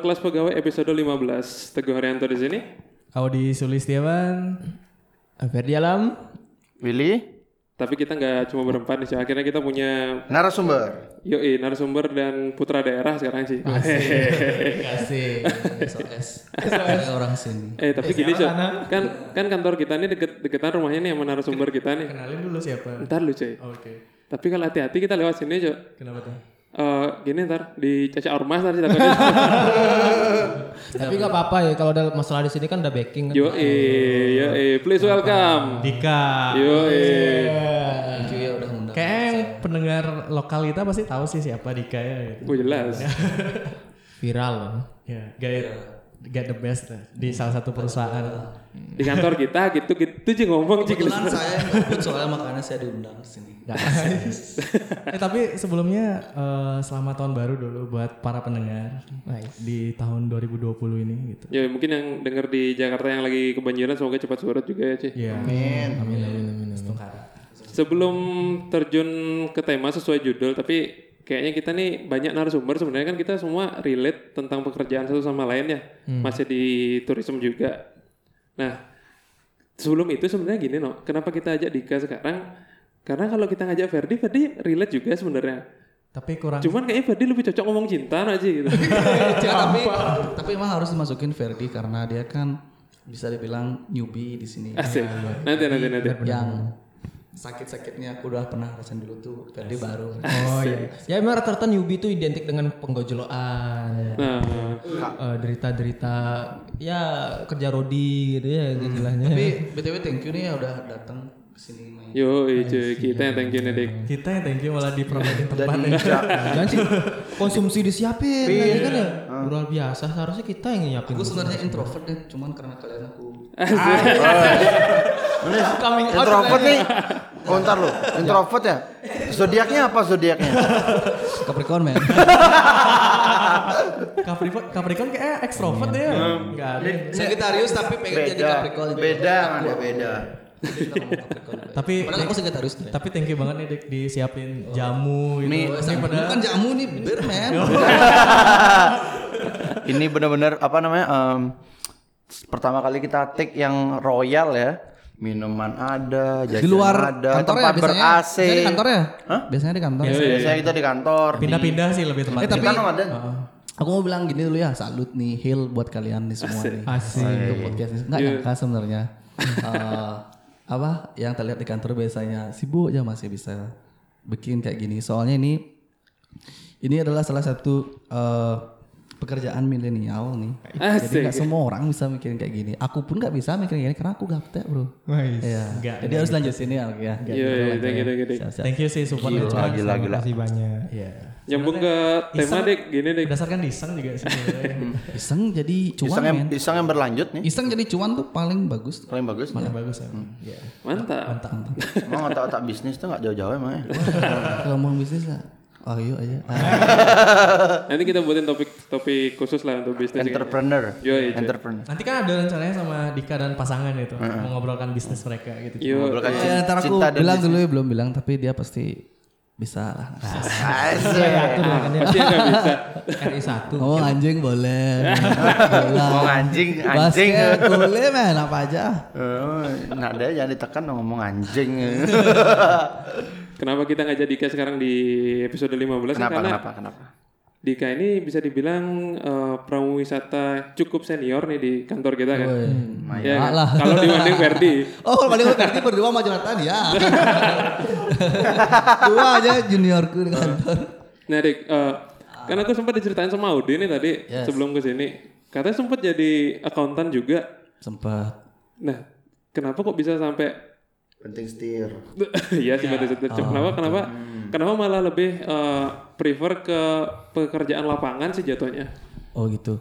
Obrolan kelas pegawai episode 15. Teguh Haryanto di sini. Audi Sulistiawan. Ferdi Alam. Willy, Tapi kita nggak cuma berempat nih, sih. akhirnya kita punya narasumber. yoi narasumber dan putra daerah sekarang sih. Kasih. SOS. Kayak orang sini. eh tapi gini Cok. kan kan kantor kita nih deket deketan rumahnya nih sama narasumber kita nih. Kenalin dulu siapa. Ntar lu cuy. Oke. Tapi kalau hati-hati kita lewat sini Cok. Kenapa tuh? Eh gini ntar di caca ormas ntar takutnya. Tapi nggak apa-apa ya kalau ada masalah di sini kan udah backing kan. Yoi, yoi, please welcome. Dika. Udah undang. Kayak yang pendengar lokal kita pasti tahu sih siapa Dika ya. gitu. Oh jelas. Viral. Ya, get, get the best lah di salah satu perusahaan. Di kantor kita gitu gitu sih ngomong sih. Kebetulan saya soalnya makanya saya diundang ke sini. eh tapi sebelumnya eh, selamat tahun baru dulu buat para pendengar di tahun 2020 ini gitu. Ya mungkin yang denger di Jakarta yang lagi kebanjiran semoga cepat surut juga ya Ci. Iya. Amin. Amin amin amin. amin. Sebelum terjun ke tema sesuai judul, tapi kayaknya kita nih banyak narasumber sebenarnya kan kita semua relate tentang pekerjaan satu sama lain ya, masih di tourism juga. Nah, sebelum itu sebenarnya gini no, kenapa kita ajak Dika sekarang? Karena kalau kita ngajak Ferdi, Ferdi relate juga sebenarnya. Tapi kurang Cuman kayaknya Ferdi lebih cocok ngomong cinta aja gitu. Tapi tapi emang harus dimasukin Ferdi karena dia kan bisa dibilang newbie di sini. Asik. Nanti nanti nanti. Yang sakit-sakitnya aku udah pernah rasain dulu tuh Ferdi baru. Oh iya. Ya emang rata-rata newbie itu identik dengan penggojolokan. Nah, Eh, derita-derita ya kerja rodi gitu ya istilahnya. Tapi btw thank you nih ya udah datang ke sini main. yo cuy, kita yang thank you nih Dik. kita yang thank you malah dipromotin tempat ya. Jangan sih konsumsi disiapin lagi kan ya. Luar biasa seharusnya kita yang nyiapin. Aku sebenarnya introvert deh, cuman karena kalian aku Ini introvert nih. Oh, ntar lu. Introvert ya? Zodiaknya apa zodiaknya? Capricorn man. Capricorn, Capricorn kayak ekstrovert ya. Enggak ada. Sagittarius tapi pengen jadi Beda. Capricorn. Beda kan ya beda. Tapi Padahal aku Sagittarius. tapi thank you banget nih Dik disiapin jamu gitu. Nih, Ini pada Bukan jamu nih, bir man. Ini benar-benar apa namanya? em, pertama kali kita take yang royal ya. Minuman ada, jajan Di luar ada, kantor ya tempat biasanya. ber-AC. Biasanya di kantor ya? Hah? Biasanya di kantor. Biasanya kita di kantor. pindah-pindah sih lebih tepat. Eh tapi Kita nomaden. aku mau bilang gini dulu ya, salut nih Hill buat kalian nih semua nih. Asik. Untuk podcast ini. Nggak nyangka sebenarnya. Eh, apa yang terlihat di kantor biasanya sibuk aja masih bisa bikin kayak gini. Soalnya ini ini adalah salah satu eh, pekerjaan milenial nih. Jadi Asik. nggak semua orang bisa mikirin kayak gini. Aku pun nggak bisa mikirin kayak gini karena aku gaptek bro. Wais. Iya. Enggak. Jadi harus lanjut sini ya. ya. Yo, yo, thank you, thank you. Thank you sih support Gila, gila, gila. Terima kasih banyak. Iya. Nyambung ke tema Iseng- Dik, gini Dik. Berdasarkan disang juga sih. sebenarnya. Iseng jadi cuan Pisang yang, men. pisang yang berlanjut nih. Iseng jadi cuan tuh paling bagus. Paling bagus. Paling bagus ya. Iya. Mantap. Mantap. Emang otak-otak bisnis tuh gak jauh-jauh emang ya. Kalau mau bisnis lah. Oh iya aja. Nanti kita buatin topik-topik khusus lah untuk bisnis. Entrepreneur. Yoi, cuy. Entrepreneur. Nanti kan ada rencananya sama Dika dan pasangan itu mengobrolkan bisnis mereka gitu. Yo, Ngobrolkan Ya, ntar aku cinta dan bilang dulu ya belum bilang tapi dia pasti bisa lah. Asik. pasti nggak bisa. RI satu. Oh anjing boleh. Ngomong anjing, anjing. Basket boleh men apa aja. Oh, nah ada jangan ditekan ngomong anjing. Kenapa kita ngajak Dika sekarang di episode 15? kenapa, Karena kenapa, kenapa? Dika ini bisa dibilang eh, pramuwisata cukup senior nih di kantor kita kan. Ya, kan? Kalau dibanding Verdi. Oh kalau paling berarti berdua sama Jonathan ya. Dua aja juniorku di kantor. Nah, Dik, eh, kan aku sempat diceritain sama Audi nih tadi sebelum ke sini. Katanya sempat jadi akuntan juga. Sempat. Nah, kenapa kok bisa sampai Penting setir. Iya sih betul betul. Kenapa kenapa kenapa malah lebih eh, prefer ke pekerjaan lapangan sih jatuhnya? Oh gitu.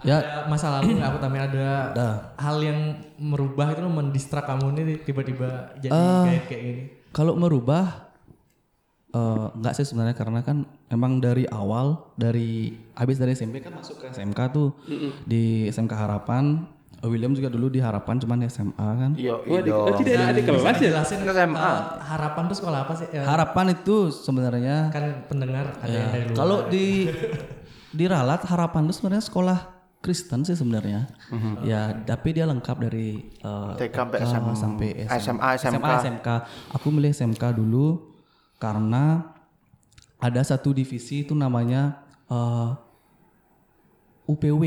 Ya Ada masa lalu nggak aku tambahin ada hal yang merubah itu mendistrak kamu nih tiba-tiba jadi kayak kayak gini. Kalau merubah eh enggak sih sebenarnya karena kan emang dari awal dari habis dari SMP kan masuk ke SMK tuh di SMK Harapan Oh, William juga dulu di Harapan cuman di SMA kan. Iya, Wah, di, oh, tidak ada di kelas ya? Jelasin SMA. eh, harapan tuh sekolah apa sih? Ya, Harapan itu sebenarnya kan pendengar ada yang dari luar. kalau di di Ralat harapan itu sebenarnya sekolah Kristen sih sebenarnya. Ya, tapi dia lengkap dari eh, TK sampai SMA. sampai SMA, SMK. SMK. Aku milih SMK dulu karena ada satu divisi itu namanya eh, UPW,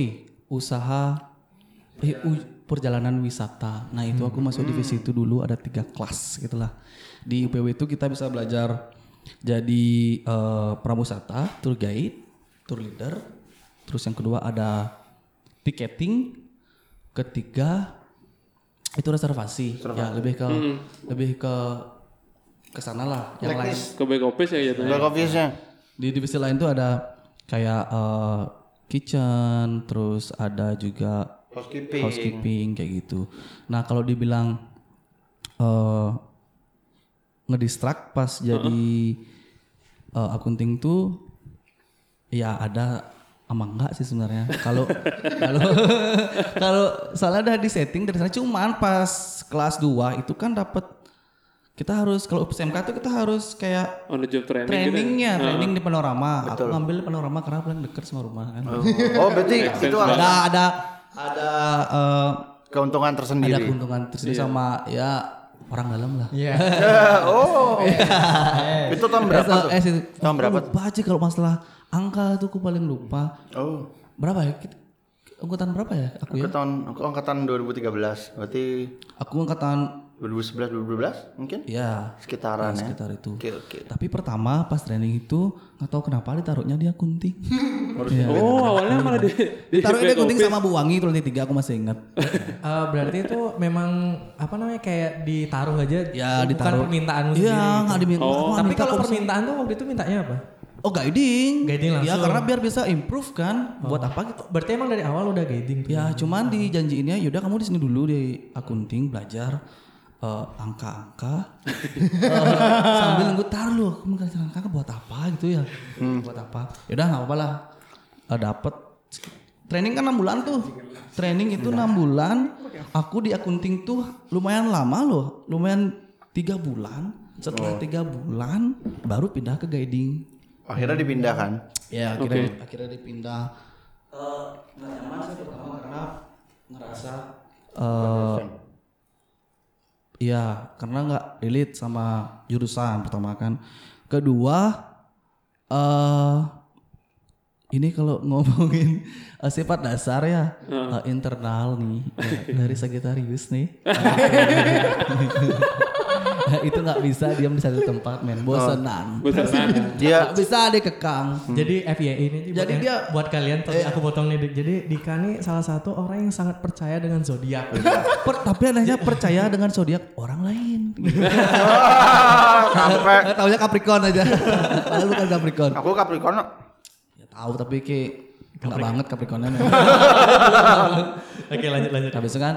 usaha eh, perjalanan wisata. Nah itu aku masuk divisi itu dulu ada tiga kelas gitulah. Di UPW itu kita bisa belajar jadi eh, pramusata, tour guide, tour leader. Terus yang kedua ada ticketing. Ketiga itu reservasi. Ya lebih ke lebih ke ke sana lah. Yang lain Ke back office ya jatuhnya. Back office-nya. di divisi lain tuh ada kayak eh, kitchen, terus ada juga Housekeeping. housekeeping kayak gitu. Nah kalau dibilang eh ngedistract pas jadi eh, akunting tuh ya ada ama enggak sih sebenarnya. Kalau kalau kalau soalnya udah di setting dari sana cuman pas kelas 2 itu kan dapat kita harus kalau SMK tuh kita harus kayak On the job training. gitu. trainingnya training di panorama aku ngambil panorama karena paling dekat sama rumah kan Oh, berarti itu ada ada ada ada eh, keuntungan ada tersendiri. keuntungan tersendiri sama ya orang dalam lah Iya. oh. itu tahun berapa tuh? Eh, eh, Tahun berapa? lupa aja kalau masalah angka tuh aku paling lupa Oh. berapa ya Kita- angkatan berapa ya aku ya Aku tahun aku angkatan 2013. Berarti aku angkatan 2011 2012 mungkin? ya Sekitaran ya. sekitar itu Oke, oke. tapi pertama pas training itu nggak tahu kenapa ditaruhnya di akunting Oh awalnya malah di, di ditaruhnya di back akunting office. sama Bu Wangi itu lantai tiga aku masih ingat Eh, berarti itu memang apa namanya kayak ditaruh aja Ya, bukan ditaruh. permintaanmu Iya, sendiri. nggak diminta. Oh, Tapi minta kalau permintaan tuh waktu itu mintanya apa? Oh guiding. Guiding Ya langsung. karena biar bisa improve kan. Buat apa gitu? Berarti emang dari awal udah guiding tuh. Ya cuman dijanjiinnya yaudah kamu di sini dulu di akunting belajar eh, angka-angka. Eh, sambil nunggu tar lu kamu belajar angka buat apa? Gitu ya. Buat apa? Yaudah nggak apa-apa lah. Eh, dapet. Training kan enam bulan tuh. Training itu enam bulan. Aku di akunting tuh lumayan lama loh. Lumayan tiga bulan. Setelah tiga bulan baru pindah ke guiding. Akhirnya dipindahkan. Ya akhirnya akhirnya dipindah. Eh, nggak nyaman sih pertama karena ngerasa eh Iya, karena nggak relate sama jurusan pertama kan. Kedua, eh ini kalau ngomongin eh, sifat dasar ya eh, internal nih ya, dari Sagittarius nih. itu nggak bisa diam di satu tempat men, bosenan. Bosenan. Dia Nggak bisa dikekang. Jadi FYI ini buat, Jadi yang- dia- buat kalian tapi aku potong nih. Jadi Dika nih salah satu orang yang sangat percaya dengan zodiak. Per, tapi anehnya percaya dengan zodiak orang lain. sampai Eh, Taunya Capricorn aja. Padahal bukan Capricorn. aku Capricorn. Ya tahu tapi ke enggak banget Capricornnya. Oke lanjut lanjut. Habis itu kan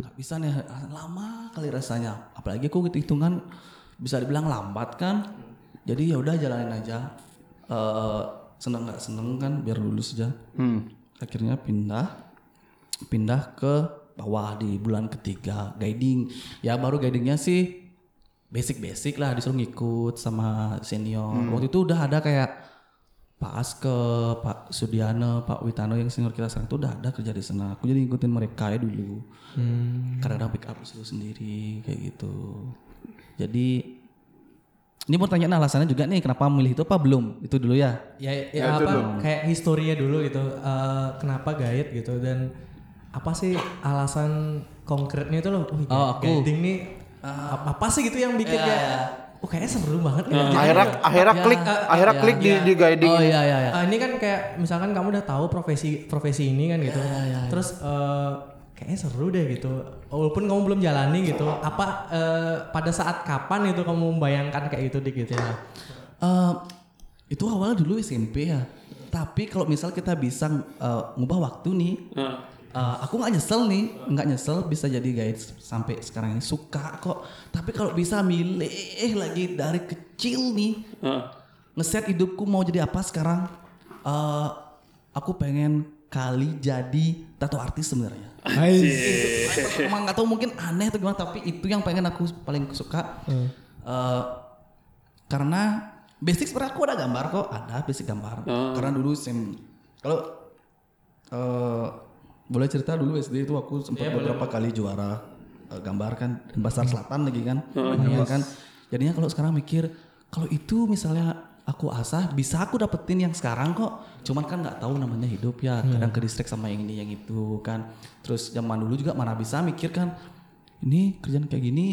nggak bisa nih lama kali rasanya. Apalagi aku hitung-hitungan bisa dibilang lambat kan. Jadi ya udah jalanin aja. Eh seneng nggak seneng kan biar lulus aja. Hmm. Akhirnya pindah pindah ke bawah di bulan ketiga guiding. Ya baru guidingnya sih basic-basic lah disuruh ngikut sama senior. Waktu itu udah ada kayak Pak Aske, Pak Sudiano, Pak Witano yang senior kita sekarang itu udah ada kerja di sana. Aku jadi ngikutin mereka ya dulu. Kadang-kadang pick up disuruh sendiri kayak gitu. Jadi ini mau tanya alasannya juga nih kenapa milih itu apa belum? Itu dulu ya. Ya, ya apa kayak historinya dulu gitu. Eh, kenapa guide gitu dan apa sih alasan konkretnya itu loh? Oh, Oh, aku. guiding nih apa, apa sih gitu yang bikin Ya, kayak ya. Oh kayaknya seru banget nih. Jadi, Akhirnya akhirnya klik akhirnya klik di di guiding. Oh iya iya iya. eh, ini kan kayak misalkan kamu udah tahu profesi profesi ini kan gitu. Terus eh, kayaknya seru deh gitu. Walaupun kamu belum jalani gitu. Apa eh, pada saat kapan itu kamu membayangkan kayak gitu dik gitu ya? Eh, itu awalnya dulu SMP ya. Tapi kalau misal kita bisa eh, ngubah waktu nih, Nah, eh, aku nggak nyesel nih, nggak nyesel bisa jadi guide sampai sekarang ini. Suka kok. Tapi kalau bisa milih lagi dari kecil nih, nah. ngeset hidupku mau jadi apa sekarang, eh, aku pengen kali jadi tato artis sebenarnya. Emang nggak tahu mungkin aneh atau gimana tapi itu yang pengen aku paling suka. Eh, karena basic sebenarnya aku ada gambar kok. Ada basic gambar. Karena dulu sem Kalau eh boleh cerita dulu SD itu aku sempat beberapa kali juara eh, gambar kan dan Pasar Selatan lagi kan. Lumayan kan. Jadinya kalau sekarang mikir kalau itu misalnya aku asah bisa aku dapetin yang sekarang kok. Cuman kan nggak tahu namanya hidup ya. Kadang ke distrik sama yang ini yang itu kan. Terus zaman dulu juga mana bisa mikir kan ini kerjaan kayak gini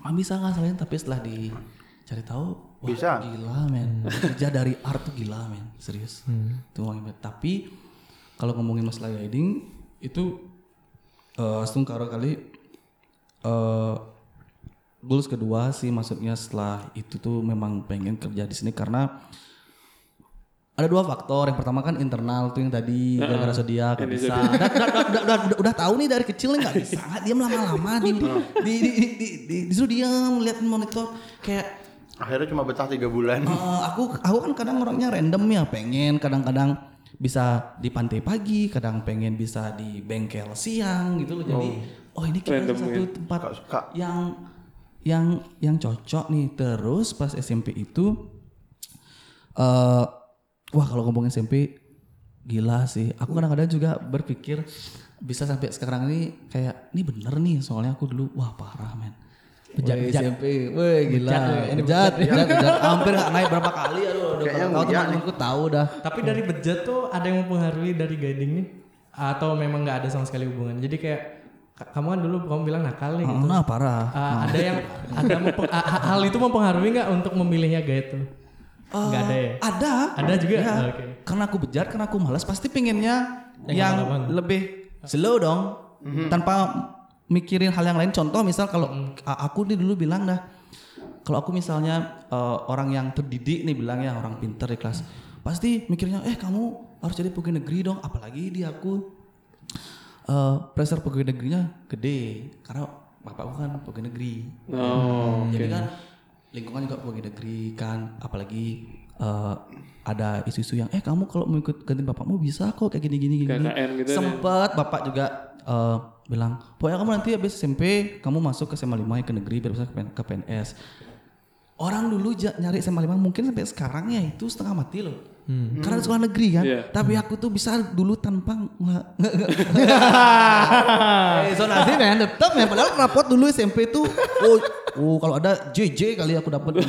mah bisa ngasihin tapi setelah dicari tahu wah, Bisa. gila men kerja dari art tuh gila men serius itu uangnya banget. tapi kalau ngomongin masalah guiding itu eh langsung karo kali eh goals kedua sih maksudnya setelah itu tuh memang pengen kerja di sini karena ada dua faktor. Yang pertama kan internal tuh yang tadi gara-gara sedia nggak bisa. udah, udah, udah, udah, udah, udah, udah tahu nih dari kecil nih nggak bisa. Nggak diam lama-lama di, di, di, di, di, di, disuruh diam lihat monitor kayak Akhirnya cuma betah tiga bulan. Eh, aku aku kan kadang orangnya random ya pengen kadang-kadang bisa di pantai pagi kadang pengen bisa di bengkel siang gitu loh. Jadi oh, ini kayaknya Random satu ya. tempat suka. yang yang yang cocok nih. Terus pas SMP itu eh wah kalau ngomongin SMP gila sih. Aku kadang-kadang juga berpikir bisa sampai sekarang ini kayak ini bener nih soalnya aku dulu. Wah parah men Bejat, Woi, bejat. SMP, woi gila, Bejat, bejat, bejat, bejat, hampir nggak naik berapa kali, aduh, udah Kayaknya tahu teman-temanku tahu dah. Tapi dari bejat tuh ada yang mempengaruhi dari guiding nih atau memang nggak ada sama sekali hubungan. Jadi kayak ka- kamu kan dulu kamu bilang nakal nih gitu. Nah, parah. Ah, ada yang ada mempe- ah, ah, hal itu mempengaruhi nggak untuk memilihnya guide tuh? Nggak ada ya? Ada. Ada juga? Ya, Ah, oke. Karena aku bejat, karena aku malas, pasti pengennya Yang yang, lebih slow dong, tanpa mikirin hal yang lain. Contoh misal kalau a- aku nih dulu bilang dah, kalau aku misalnya eh, orang yang terdidik nih bilang ya orang pinter di kelas, pasti mikirnya, eh kamu harus jadi pegawai negeri dong, apalagi di aku eh pressure pegawai negerinya gede, karena bapakku kan pegawai negeri. Oh, Jadi kan lingkungan juga pegawai negeri kan, apalagi eh, ada isu-isu yang eh kamu kalau mau ikut ganti bapakmu bisa kok kayak gini gini gini. KKN gitu ya. Sempet bapak juga eh, bilang, pokoknya kamu nanti habis SMP kamu masuk ke SMA 5 ke negeri biar bisa ke, PN- ke PNS. Orang dulu nyari SMA 5 mungkin sampai sekarang ya itu setengah mati loh. Karena sekolah negeri kan. Iya. Tapi aku tuh bisa dulu tanpa zonasi men tetap men padahal rapot dulu SMP tuh oh, oh kalau ada JJ kali aku dapat.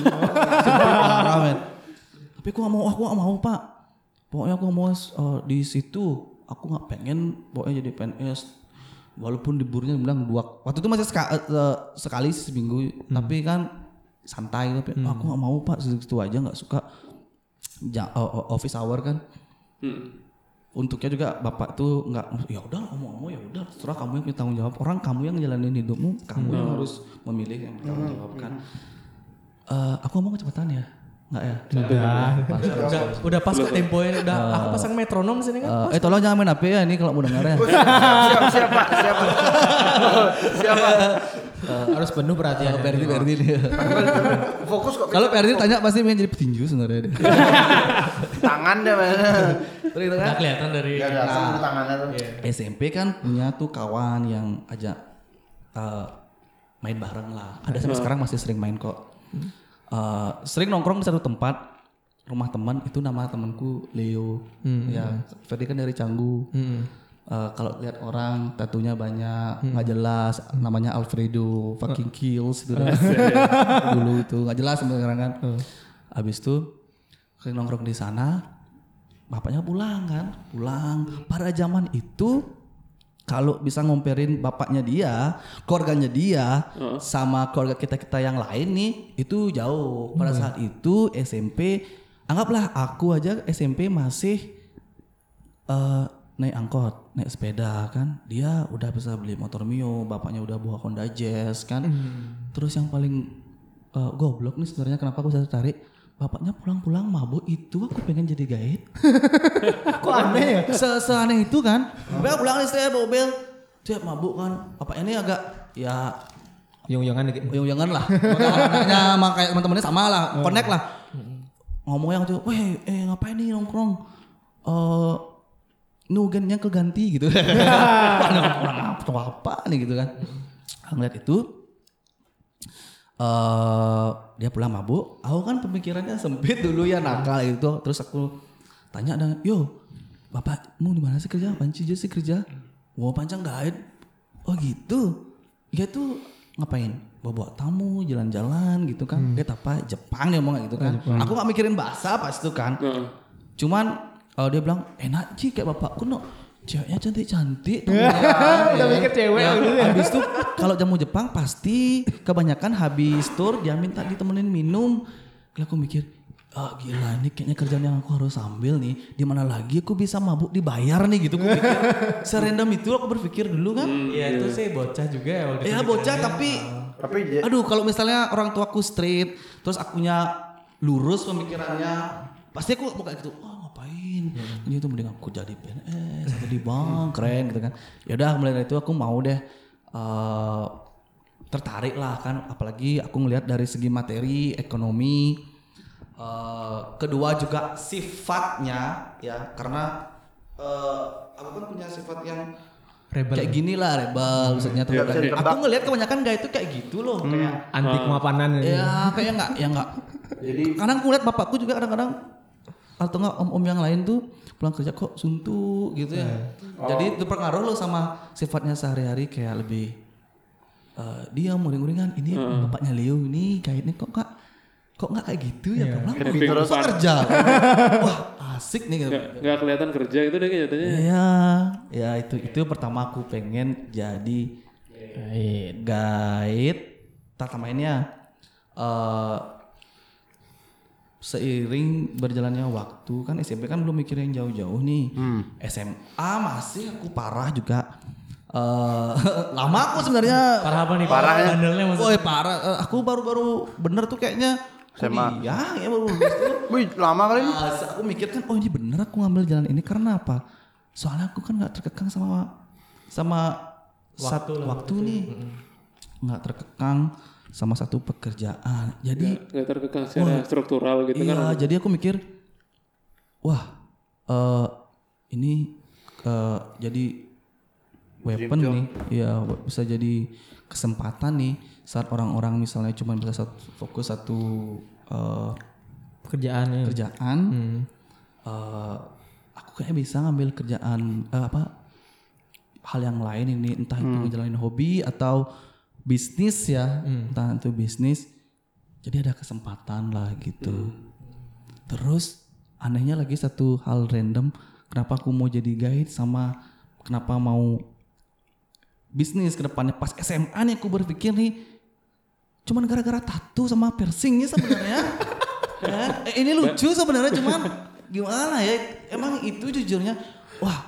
Tapi aku gak mau aku gak mau pak. Pokoknya aku mau eh, di situ aku nggak pengen pokoknya jadi PNS walaupun liburnya bilang dua waktu itu masih seka- eh, sekali seminggu. Tapi kan santai tapi aku nggak mau pak situ aja nggak suka. Ja- eh, eh, office hour kan. Hmm. untuknya juga bapak tuh nggak ya udah kamu kamu ya udah terserah kamu yang punya tanggung jawab. Orang kamu yang jalanin hidupmu kamu yang harus memilih yang bertanggung jawab kan. Eh, aku ngomong kecepatan ya nggak ya Pas. Udah, udah pas kok temponya udah aku pasang metronom sini kan. Eh, eh tolong jangan main HP ya ini kalau mau dengar ya siap, siap, Pak. Siap. siap, Pak. harus penuh perhatian. Eh, Perdi Perdi nih. Fokus kok. kalau Perdi tanya pasti pengen jadi petinju sebenarnya dia. tangan deh mana. Terus kan Nggak kelihatan dari Ya, kelihatan tuh tangannya tuh. SMP kan punya tuh kawan yang ajak eh, main bareng lah. Ada sampai sekarang masih sering main kok. Eh, sering nongkrong di satu tempat rumah teman itu nama temanku Leo. Ya, Ferdi kan dari Canggu. Eh, kalau lihat orang tatunya banyak nggak jelas namanya Alfredo fucking kills itu dah. dulu itu nggak jelas sekarang kan. Habis itu sering nongkrong di sana bapaknya pulang kan pulang. Pada zaman itu kalau bisa ngomperin bapaknya dia, keluarganya dia, sama keluarga kita kita yang lain nih, itu jauh. Pada saat itu SMP, anggaplah aku aja SMP masih eh, naik angkot, naik sepeda kan, dia udah bisa beli motor mio, bapaknya udah bawa Honda Jazz kan. Terus yang paling eh, goblok nih sebenarnya kenapa aku bisa tertarik, bapaknya pulang-pulang mabuk itu aku pengen jadi guide. Kok aneh ya? Se Seaneh itu kan. Bel pulang nih saya bawa bel. Dia mabuk kan. Bapaknya ini agak ya Yung-yungan dikit. uyung-uyungan lah. Makanya sama kayak teman-temannya sama lah, connect lah. Ngomongnya tuh, "Weh, eh ngapain nih nongkrong?" Eh nugennya keganti gitu. Orang apa, apa nih gitu kan. Ngeliat itu eh dia pulang mabuk, aku kan pemikirannya sempit dulu ya nakal itu. Terus aku tanya dan, "Yo, bapak mau di mana sih kerja? Panci aja sih kerja? Wah pancang guide oh gitu? Dia tuh ngapain? Bawa bawa tamu jalan-jalan gitu kan. Dia apa Jepang dia ngomong gitu kan. Aku nggak mikirin bahasa pas itu kan. Heeh. cuman eh, dia bilang enak sih kayak bapakku no ceweknya cantik cantik Udah mikir cewek gitu ya. habis itu kalau jamu Jepang pasti kebanyakan habis tur dia minta ditemenin minum. Gila aku mikir ah gila ini kayaknya kerjaan yang aku harus ambil nih di mana lagi aku bisa mabuk dibayar nih gitu aku pikir serandom itu aku berpikir dulu kan. Iya itu sih bocah juga ya waktu itu. ya bocah tapi Tapi aduh kalau misalnya orang tuaku straight terus akunya lurus pemikirannya pasti aku mau kayak gitu oh ngapain ini tuh mending aku jadi PNS atau di bank keren gitu kan. Ya udah mulai dari itu aku mau deh eh, tertarik lah kan. Apalagi aku ngelihat dari segi materi ekonomi eh, kedua juga sifatnya ya. Karena eh, aku kan punya sifat yang Rebel. kayak gini lah rebel. Maksudnya tuh Nggak bisa Aku ngelihat kebanyakan gaya itu kayak gitu loh kayak Anti kemapanan ini. ya. Kayak nggak ya nggak. Jadi kadang aku lihat bapakku juga kadang-kadang atau nggak om-om yang lain tuh pulang kerja kok suntuk gitu ya. Jadi itu pengaruh loh sama sifatnya sehari-hari kayak lebih eh, dia muring-muringan ini bapaknya Leo ini kayaknya kok nggak kok nggak kayak gitu ya? Bang? Kayak terus kerja? Wah asik nih gitu. Nggak nggak kelihatan kerja gitu deh kayaknya. ya ya itu itu pertama aku pengen jadi guide tak mainnya. Eh seiring berjalannya waktu kan SMP kan belum mikir yang jauh-jauh nih SMA masih aku parah juga eh lama aku sebenarnya Parah apa nih? Parah ya? Bandelnya maksudnya. Woi parah Eh, aku baru-baru bener tuh kayaknya SMA. ya ya baru Wih, lama kali ini. Nah, aku mikir kan oh ini bener aku ngambil jalan ini karena apa? Soalnya aku kan nggak terkekang sama sama waktu, waktu nih. Nggak terkekang sama satu pekerjaan. Jadi Nggak terkekang secara struktural gitu iya, kan. jadi aku mikir wah eh ini eh, jadi weapon nih. Iya, bisa jadi kesempatan nih saat orang-orang misalnya cuma bisa satu, fokus satu eh, Pekerjaannya. kerjaan Hmm. eh, aku kayaknya bisa ngambil kerjaan eh, apa hal yang lain ini entah itu ngejalanin hobi atau bisnis ya entah itu bisnis jadi ada kesempatan lah gitu. Terus anehnya lagi satu hal random kenapa aku mau jadi guide sama kenapa mau bisnis ke depannya. Pas SMA nih aku berpikir nih cuman gara-gara tato sama piercingnya sebenarnya. Ya, ini lucu sebenarnya cuman gimana ya? Emang itu jujurnya. Wah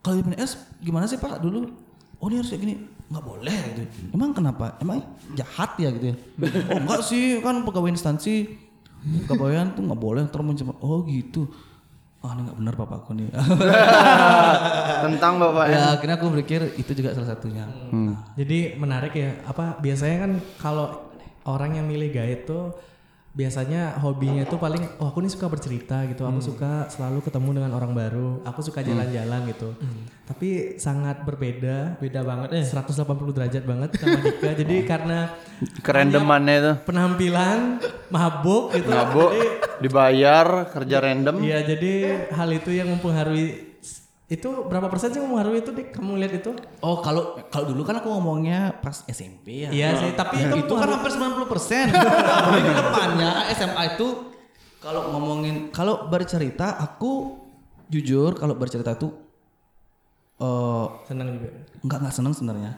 kalau di PNS gimana sih pak dulu oh ini harus kayak gini. Nggak boleh gitu. Emang kenapa? Emang jahat ya gitu ya? Oh enggak sih. Kan pegawai instansi. Pegawaian tuh nggak boleh. Terus mencoba oh gitu. Ah ini nggak benar bapakku nih. Tentang Bapak ya. ya. akhirnya aku berpikir itu juga salah satunya. Jadi menarik ya. Apa biasanya kan kalau orang yang milih guide tuh biasanya hobinya tuh paling oh aku nih suka bercerita gitu. Aku suka selalu ketemu dengan orang baru. Aku suka jalan-jalan gitu. Tapi sangat berbeda. Beda banget ya. 180 derajat banget sama Dika. Jadi karena Kerandomannya itu. penampilan mabuk gitu. Mabuk, Jadi dibayar, kerja random. Iya, jadi hal itu yang mempengaruhi itu berapa persen sih mempengaruhi itu Dik? Kamu lihat itu? oh kalau kalau dulu kan aku ngomongnya pas SMP ya Iya sih, tapi itu, itu kan hampir 90 persen. Tapi ke depannya SMA itu kalau ngomongin kalau bercerita aku jujur kalau bercerita itu eh senang juga. nggak nggak seneng sebenarnya.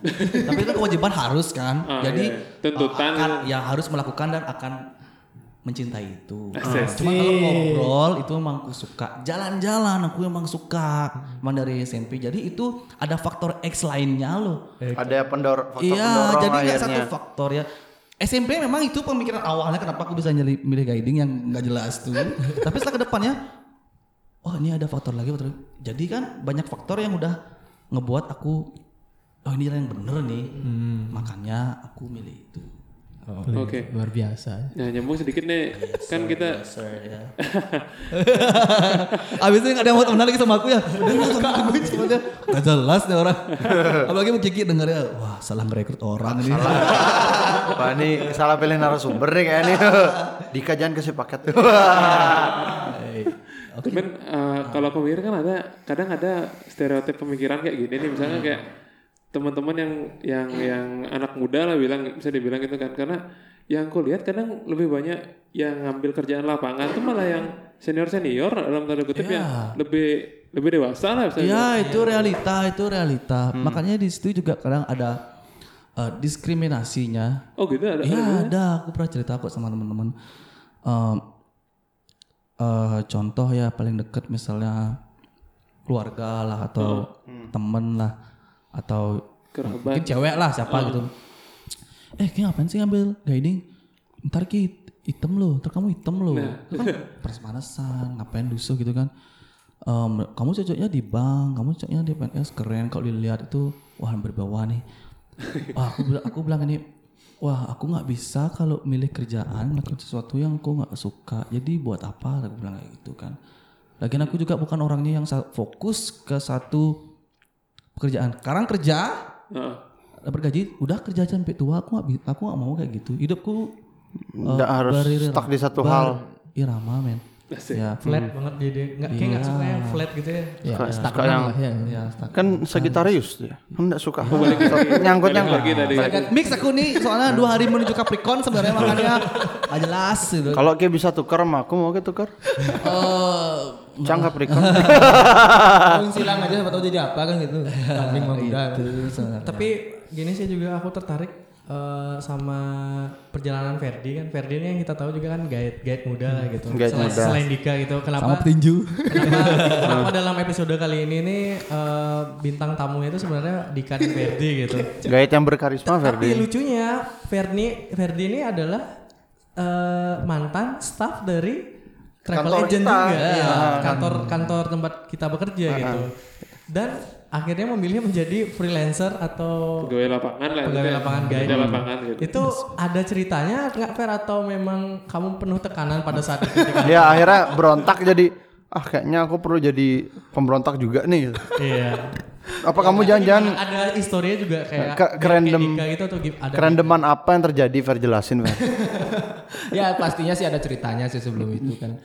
Tapi itu kewajiban harus kan. Ah, Jadi iya. Tuntutan eh, akan, ya harus melakukan dan akan mencintai itu. Cuma kalau ngobrol itu memang aku suka. Jalan-jalan aku memang suka. Emang dari SMP. Jadi itu ada faktor X lainnya loh. Ada pendor faktor Iya, pendorong jadi nggak satu faktor ya. SMP memang itu pemikiran awalnya kenapa aku bisa nyeli- milih guiding yang nggak jelas tuh. Tapi setelah ke depannya, oh ini ada faktor lagi, faktor. Jadi kan banyak faktor yang udah ngebuat aku, oh ini yang bener nih. Makanya aku milih itu. Oke. Luar biasa. Nah nyambung sedikit nih, kan kita ya. Abis itu nggak ada yang mau temenan lagi sama aku ya. Udah nggak sama aku cuma dia nggak jelas nih orang. Apalagi mau Kiki dengarnya, wah salah ngerekrut orang ini. Wah ini salah pilih narasumber nih kayaknya. Dika jangan kasih paket. Cuman eh, kalau aku mikir kan ada kadang ada stereotip pemikiran kayak gini nih misalnya kayak teman-teman yang yang yang anak muda lah bilang bisa dibilang gitu kan karena yang aku lihat kadang lebih banyak yang ngambil kerjaan lapangan tuh malah yang senior senior dalam tanda kutip yang lebih lebih dewasa lah misalnya. Ya itu realita, itu realita. Makanya di situ juga kadang ada eh, diskriminasinya. Oh gitu ada. Iya ada, aku pernah cerita kok sama teman-teman. Em, eh, contoh ya paling deket misalnya keluarga lah atau temen lah atau Kerabat. mungkin cewek lah siapa gitu. Eh kayak ngapain sih ngambil guiding? Ntar ki hitam lo, ntar kamu hitam lo. Kan peres-panesan, ngapain dusuh gitu kan. Em, kamu cocoknya di bank, kamu cocoknya di PNS keren kalau dilihat itu wah berbawah nih. Wah, aku bilang aku bilang ini wah aku nggak bisa kalau milih kerjaan melakukan sesuatu yang aku nggak suka. Jadi buat apa? Aku bilang kayak gitu kan. Lagian aku juga bukan orangnya yang fokus ke satu pekerjaan. Sekarang kerja Heeh. dapat gaji, udah kerja aja sampai tua. Aku bi- aku nggak mau kayak gitu. Hidupku Nggak harus stuck di satu hal. irama men. Asik. Ya, Flat banget jadi nggak kayak nggak suka yang flat gitu ya. Ya, stagnan suka yang- lah ya. ya stuck. Kan Sagitarius dia. Enggak suka. nyangkut nyangkut. lagi tadi. Agak mix aku nih soalnya dua hari menuju Capricorn sebenarnya makanya nggak jelas gitu. Kalau kayak bisa tukar mah aku mau ke tukar. Eh, Cang Capricorn. Tahun silang aja siapa tahu jadi apa kan gitu. Kambing mah udah. itu sebenarnya. Tapi gini sih juga aku tertarik eh, sama perjalanan Ferdi kan. Ferdi ini yang kita tahu juga kan guide guide muda lah gitu. Guide selain, muda. selain Dika gitu. Kenapa? sama petinju. Kenapa, kenapa dalam episode kali ini nih eh, bintang tamunya itu sebenarnya Dika dan Ferdi gitu. Gait yang berkarisma Tapi Ferdi. lucunya Ferdi Ferdi ini adalah eh, mantan staff dari travel Kantor agent kita. juga. Iya, kantor kantor tempat kita bekerja gitu. Dan akhirnya memilih menjadi freelancer atau Pegawai lapangan lah. pegawai lapangan guide. Pegawai lapangan gitu. Itu ada ceritanya nggak Fer atau memang kamu penuh tekanan pada saat itu? Dia akhirnya berontak jadi ah kayaknya aku perlu jadi pemberontak juga nih. gitu. Iya. Apa kamu jangan-jangan Ada historinya juga kayak Ke- kayak gitu atau ada kerendeman apa yang terjadi Fer jelasin Fer. ya pastinya sih ada ceritanya sih sebelum itu kan.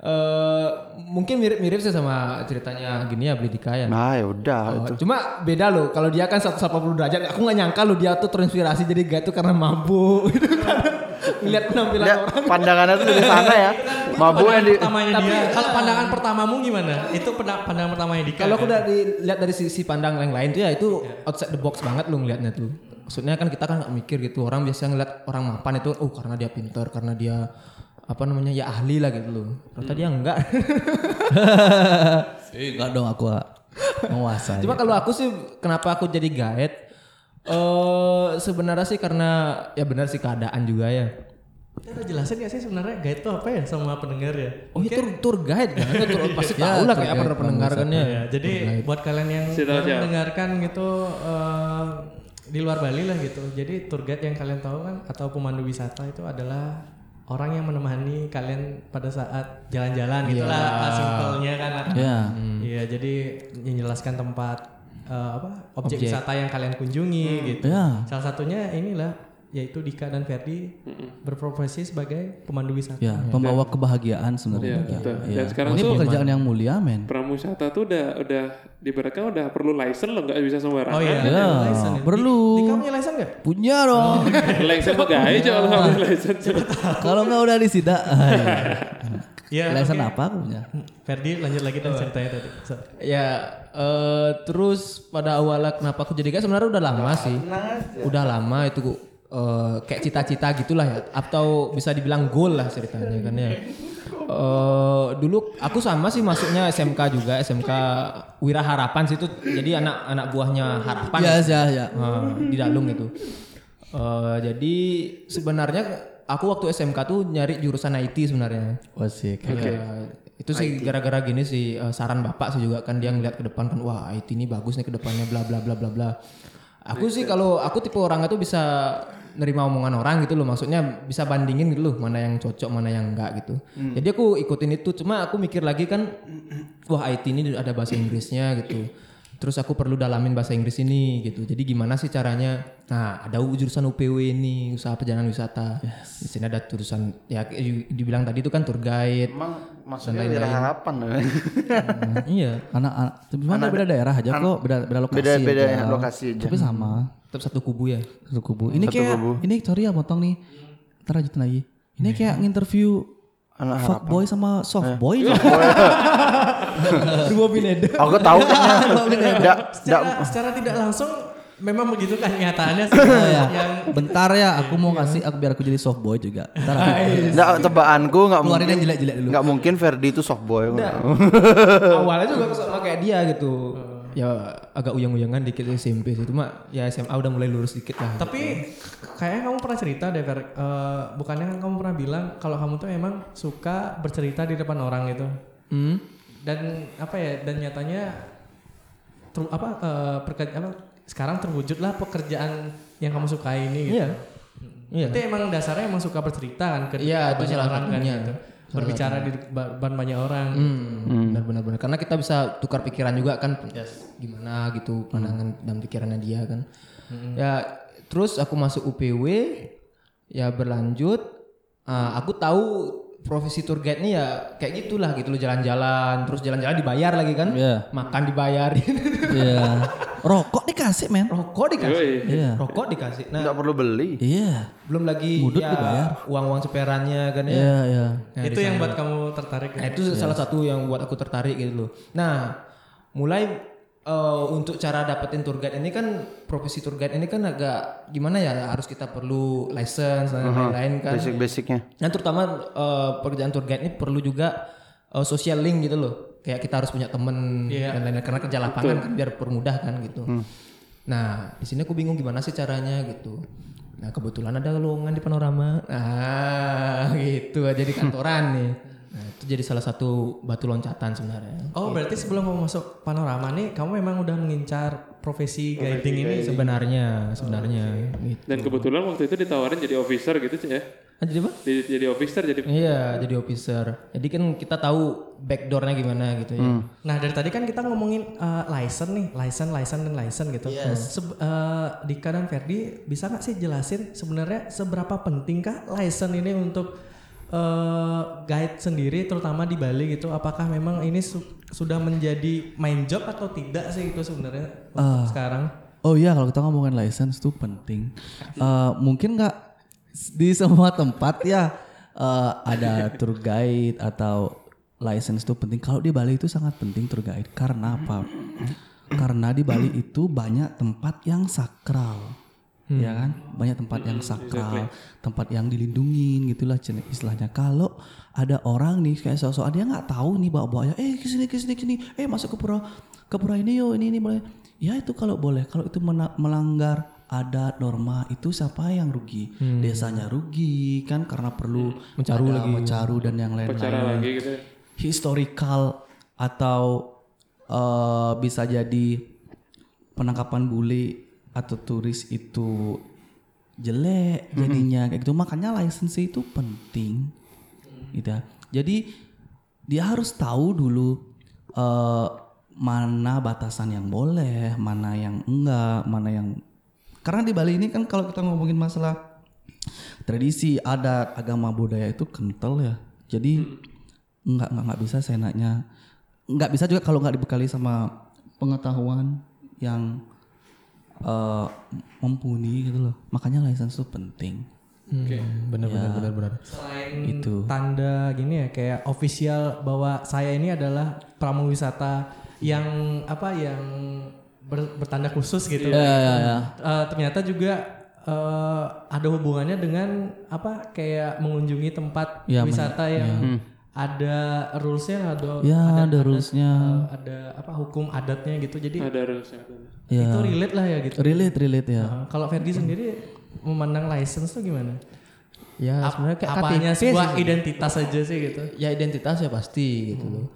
Eh mungkin mirip-mirip sih sama ceritanya gini ya Blidika ya. Nah ya udah Oh, itu. cuma beda loh kalau dia kan 180 derajat aku nggak nyangka loh dia tuh terinspirasi jadi gay tuh karena mabuk gitu kan ngeliat penampilan Dia orang pandangannya tuh dari sana ya. Mabuk yang di pertamanya dia. Kalau pandangan pertamamu gimana? Itu pandangan pertamanya Dika. kalau aku kan? dari lihat dari sisi pandang yang lain tuh ya itu outside the box banget loh ngeliatnya tuh maksudnya kan kita kan nggak mikir gitu orang biasa ngeliat orang mapan itu oh karena dia pinter karena dia apa namanya ya ahli lah gitu loh ternyata dia enggak Eh, enggak dong aku menguasai. Cuma kalau aku sih kenapa aku jadi guide? Eh sebenarnya sih karena ya benar sih keadaan juga ya. Kita udah jelasin gak sih sebenarnya guide itu apa ya sama pendengar ya? Oh itu tour, tour guide kan? Itu tour, pasti tahu lah kayak apa pendengar kan ya. Ya, jadi buat kalian yang siapa. mendengarkan gitu eh, di luar Bali lah gitu. Jadi tour guide yang kalian tahu kan atau pemandu wisata itu adalah orang yang menemani kalian pada saat jalan-jalan gitu lah simpelnya kan. Ya. Iya, jadi menjelaskan tempat eh, apa objek, wisata yang kalian kunjungi gitu. Ya. Salah satunya inilah yaitu Dika dan Ferdi berprofesi sebagai pemandu wisata. Ya, pembawa kebahagiaan sebenarnya. Iya, betul. Iya. Dan sekarang ini tuh pekerjaan yang mulia, men. pramusata tuh udah udah diberatkan udah perlu license loh nggak bisa sembarangan. Oh iya, Ya, license ya. perlu. Di- Dika punya license nggak? Punya dong. license pegawai coba kalau nggak punya license. Kalau nggak udah disida. Iya. License oke. apa aku punya? Ferdi lanjut lagi dan ceritanya tadi. So, Ya eh terus pada awalnya kenapa aku jadi guide sebenarnya udah lama sih. Udah lama itu eh, kayak cita-cita gitulah ya atau bisa dibilang goal lah ceritanya kan ya. Eh, dulu aku sama sih masuknya SMK juga SMK Wira Harapan sih itu jadi anak anak buahnya Harapan Ya, ya, ya. Eh, di Dalung itu. Eh, jadi sebenarnya aku waktu SMK tuh nyari jurusan IT sebenarnya. Wasik. Ya, itu sih gara-gara gini sih eh, saran bapak sih juga kan dia ngeliat ke depan kan wah IT ini bagus nih ke depannya bla bla bla bla bla. Aku sih kalau aku tipe orang itu bisa nerima omongan orang gitu loh maksudnya bisa bandingin gitu loh mana yang cocok mana yang enggak gitu. Jadi aku ikutin itu cuma aku mikir lagi kan wah IT ini ada bahasa Inggrisnya gitu. Terus aku perlu dalamin bahasa Inggris ini gitu. Jadi gimana sih caranya? Nah, ada jurusan UPW ini, usaha perjalanan wisata. Di sini ada jurusan ya dibilang tadi itu kan tour guide. Emang maksudnya beda harapan Hmm, iya, Karena anak, tapi cuma beda daerah aja kok, beda beda lokasi. beda beda aja. lokasi aja. Tapi sama, tetap satu kubu ya. satu kubu. Ini kayak ini sorry ya potong nih. Ntar lanjutin lagi. Ini kayak nginterview Anak fuck boy sama soft boy. Dua bineda. Aku tahu kayaknya. Nggak, secara, secara tidak langsung memang begitu kan kenyataannya sih. ya. yang Bentar ya, aku mau kasih aku biar aku jadi soft boy juga. Bentar aku nggak tebakanku nggak keluarin mungkin yang jelek-jelek dulu. nggak mungkin Ferdi itu soft boy. Awalnya juga sama kayak dia gitu. Ya agak uyang-uyangan dikit SMP sih. Cuma ya SMA udah mulai lurus dikit lah. tapi kayaknya kamu pernah cerita deh Fer, Eh, bukannya kan kamu pernah bilang kalau kamu tuh emang suka bercerita di depan orang gitu. Hmm? Dan apa ya? Dan nyatanya ter- apa eh, perke- apa sekarang terwujudlah pekerjaan yang kamu sukai ini gitu. Iya. Iya. Berarti emang dasarnya emang suka bercerita kan ke Iya, itu orang kan gitu. Berbicara di depan banyak orang. Hmm, benar benar benar. Karena kita bisa tukar pikiran juga kan gimana gitu pandangan dan pikirannya dia kan. Ya terus aku masuk UPW ya berlanjut Ah, aku tahu profesi tour guide nih ya kayak gitulah gitu loh jalan-jalan terus jalan-jalan dibayar lagi kan Iya. makan dibayarin Iya. Rokok dikasih, men. rokok dikasih Yoi. Iya. rokok dikasih nah Nggak perlu beli. Iya. belum lagi Mudut ya dibayar. uang-uang seperannya kan ya Iya, iya. Nah, itu yang buat kamu tertarik. Nah itu salah satu yang buat aku tertarik gitu loh. Nah mulai eh, untuk cara dapetin tour guide ini kan profesi tour guide ini kan agak gimana ya harus kita perlu license dan lain-lain kan. Basic-basicnya. Dan terutama eh, pekerjaan tour guide ini perlu juga eh, social link gitu loh. Kayak kita harus punya temen dan lain-lain karena kerja lapangan kan biar permudah kan gitu. Nah di sini aku bingung gimana sih caranya gitu. Nah kebetulan ada lowongan di panorama. Nah gitu jadi kantoran nih. Itu jadi salah satu batu loncatan sebenarnya. Oh berarti sebelum kamu masuk panorama nih, kamu memang udah mengincar profesi guiding ini. Sebenarnya sebenarnya gitu. Dan kebetulan waktu itu ditawarin jadi officer gitu ya. Ah, jadi apa? Jadi, jadi officer jadi Iya jadi officer. Jadi kan kita tahu backdoornya gimana gitu ya. Nah dari tadi kan kita ngomongin eh, license nih, license, license dan license gitu. Seb- eh, Dika dan Ferdi bisa nggak sih jelasin sebenarnya seberapa pentingkah license ini untuk eh, guide sendiri, terutama di Bali gitu? Apakah memang ini su- sudah menjadi main job atau tidak sih itu sebenarnya untuk sekarang? Oh iya kalau kita ngomongin license tuh penting. Eh, mungkin nggak di semua tempat ya eh, ada tour guide atau license tuh penting. Kalau di Bali itu sangat penting tour guide. Karena apa? Karena di Bali itu banyak tempat yang sakral. Ya kan? Banyak tempat yang sakral, tempat yang dilindungi gitulah istilahnya. Kalau ada orang nih kayak sosok dia nggak tahu nih bawa-bawa eh ke sini ke sini ke sini, eh masuk ke pura ke pura ini yo ini ini boleh. Ya itu kalau boleh, kalau itu melanggar adat norma itu siapa yang rugi? Desanya rugi kan karena perlu mencaru lagi, mencaru dan yang lain-lain. lagi gitu. ya. Historical atau eh, bisa jadi penangkapan bule atau turis itu jelek jadinya kayak gitu. Makanya license itu penting gitu ya. jadi dia harus tahu dulu eh, mana batasan yang boleh mana yang enggak mana yang karena di Bali ini kan kalau kita ngomongin masalah tradisi adat agama budaya itu kental ya. Jadi nggak nggak nggak bisa seenaknya. Nggak bisa juga kalau nggak dibekali sama pengetahuan yang eh, mumpuni gitu loh. Makanya license itu penting. Benar benar benar benar. Selain Itu. tanda gini ya kayak official bahwa saya ini adalah pramuwisata yang apa yang ber- bertanda khusus gitu. ya ya ya Eh, ternyata juga eh, ada hubungannya dengan apa kayak mengunjungi tempat Ya, men- wisata yang ada rulesnya ada ya ada rulesnya eh, ada apa hukum adatnya gitu. Jadi Ada harusnya. ya itu relate lah ya gitu. relate relate ya Nah, kalau Ferdi sendiri memandang license tuh gimana? Ya sebenarnya kayak Apanya KTP sebuah sih. identitas aja sih gitu. ya identitas ya pasti gitu loh.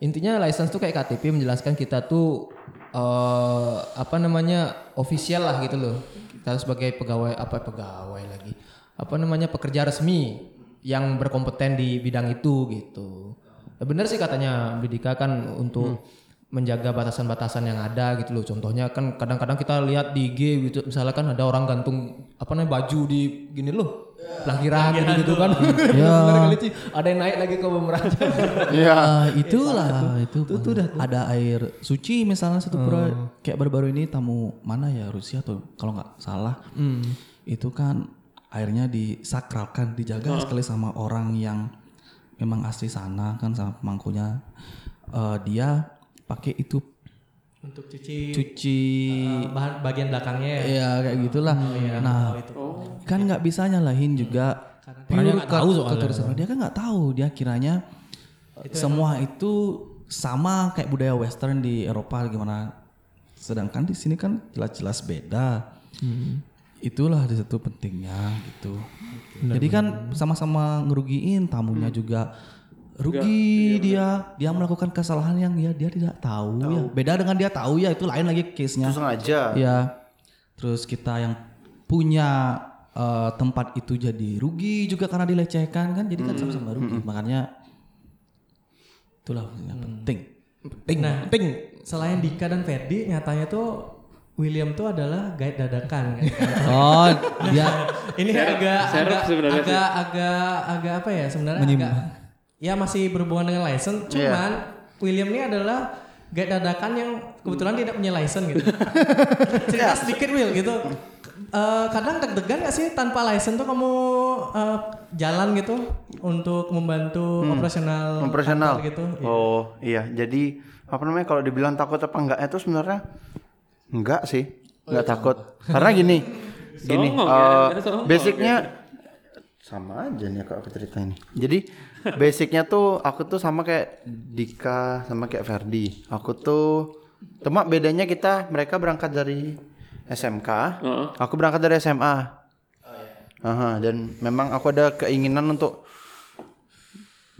Intinya license tuh kayak KTP menjelaskan kita tuh eh apa namanya official lah gitu loh. Kita sebagai pegawai apa pegawai lagi. Apa namanya pekerja resmi yang berkompeten di bidang itu gitu. Ya benar sih katanya Bidika kan untuk menjaga batasan-batasan yang ada gitu loh. Contohnya kan kadang-kadang kita lihat di IG gitu misalnya kan ada orang gantung apa namanya baju di gini loh. Pelangkiran gitu, gitu kan. Ya. Bener ada yang naik lagi ke pemerannya. Iya. Ah, itulah itu, ada air suci misalnya satu pura kayak baru-baru ini tamu mana ya Rusia tuh kalau nggak salah itu kan airnya disakralkan dijaga sekali sama orang yang memang asli sana kan sama pemangkunya. Eh, dia pakai itu Untuk cuci cuci eh, bahan bagian belakangnya ya. ya kayak gitulah. Nah kan nggak bisa nyalahin juga Karena dia pure nggak tahu ke- soalnya. dia kan nggak tahu. Dia kiranya semua itu sama kayak budaya western di Eropa gimana? Sedangkan di sini kan jelas-jelas beda itulah di situ pentingnya gitu jadi kan sama-sama ngerugiin tamunya juga rugi dia dia melakukan kesalahan yang ya dia tidak tahu, ya beda dengan dia tahu ya itu lain lagi case-nya sengaja. Ya. Terus kita yang punya eh, tempat itu jadi rugi juga karena dilecehkan kan. Jadi kan sama-sama rugi. Makanya itulah yang penting. penting, Nah. penting. Selain Dika dan Ferdi, nyatanya tuh William tuh adalah guide dadakan kan. Oh, dia Ini agak serep agak sebenarnya agak, agak agak apa ya sebenarnya agak ya masih berhubungan dengan license cuman William ini adalah guide dadakan yang kebetulan tidak punya license gitu. Cerita sedikit Will gitu. Eh, kadang deg-degan gak sih tanpa license tuh kamu eh, jalan gitu untuk membantu operasional Operasional. kantor gitu. Oh iya, jadi apa namanya kalau dibilang takut apa enggak itu sebenarnya enggak sih, enggak takut. Karena gini, gini, eh, ya, basicnya sama aja nih kalau aku cerita ini. Jadi basicnya tuh aku tuh sama kayak Dika sama kayak Ferdi. Aku tuh cuma bedanya kita mereka berangkat dari SMK, Heeh. aku berangkat dari SMA. Aha, dan memang aku ada keinginan untuk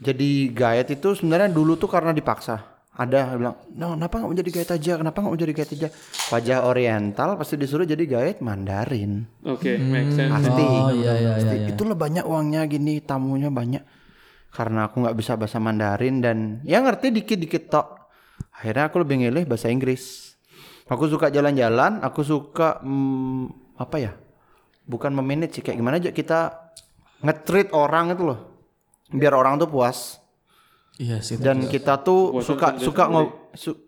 jadi guide itu sebenarnya dulu tuh karena dipaksa. Ada yang bilang, no, kenapa nggak mau jadi guide aja? Kenapa nggak mau jadi guide aja? Wajah Oriental pasti disuruh jadi guide Mandarin. Oke, make sense. Pasti. Oh, iya, iya, Pasti. iya, iya. Itulah banyak uangnya gini, tamunya banyak. Karena aku nggak bisa bahasa Mandarin dan ya ngerti dikit-dikit tok. Akhirnya aku lebih milih bahasa Inggris. Aku suka jalan-jalan, aku suka hmm, apa ya? Bukan memanage sih, kayak gimana aja kita nge-treat orang itu loh. Biar orang tuh puas. Iya sih. Dan kita tuh Buatan suka suka ngo su-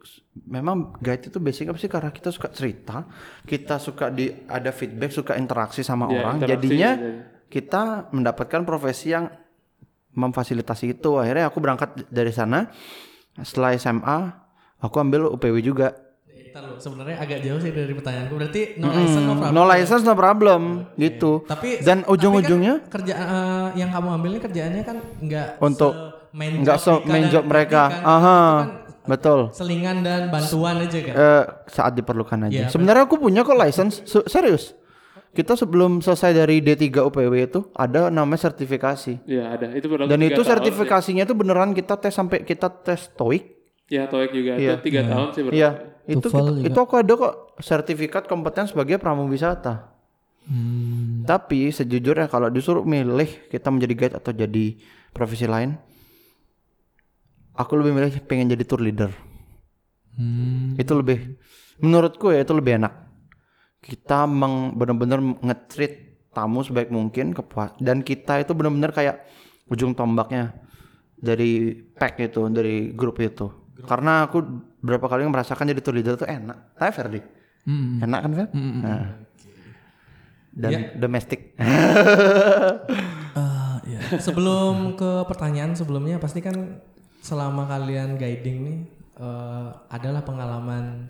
memang guide itu basic apa sih karena kita suka cerita, kita suka di ada feedback, suka interaksi sama Ya, orang. interaksi, Jadinya ya. kita mendapatkan profesi yang memfasilitasi itu. Akhirnya aku berangkat dari sana. Setelah SMA, aku ambil UPW juga. Sebenarnya agak jauh sih dari pertanyaanku. Berarti no license no problem. No license no problem gitu. Tapi dan tapi ujung-ujungnya kan kerja eh, yang kamu ambil ini kerjaannya kan enggak Untuk main nggak job so main job mereka. kan. Aha. Kan Betul. selingan dan bantuan aja kan. Eh, saat diperlukan aja. Iya, Sebenarnya aku punya kok license Se- serius. Kita sebelum selesai dari D3 UPW itu ada namanya sertifikasi. Iya, ada. Itu Dan itu sertifikasinya itu beneran kita tes sampai kita tes TOEIC. Ya, TOEIC juga. Iya. Itu tiga tahun sih berlaku. Iya, itu kita- juga. itu aku ada kok sertifikat kompeten sebagai pramuwisata. Hmm. Tapi sejujurnya kalau disuruh milih kita menjadi guide atau jadi profesi lain, aku lebih milih pengen jadi tour leader. Hmm. Itu lebih menurutku ya itu lebih enak. Kita meng, benar-benar nge-treat tamu sebaik mungkin kepuas dan kita itu benar-benar kayak ujung tombaknya dari pack itu, dari grup itu. Karena aku berapa kali merasakan jadi tour leader itu enak. Tanya Ferdi. Hmm. Enak kan Fer? Nah. Dan domestik. Ah, iya. Sebelum ke pertanyaan sebelumnya pasti kan selama kalian guiding nih eh, adalah pengalaman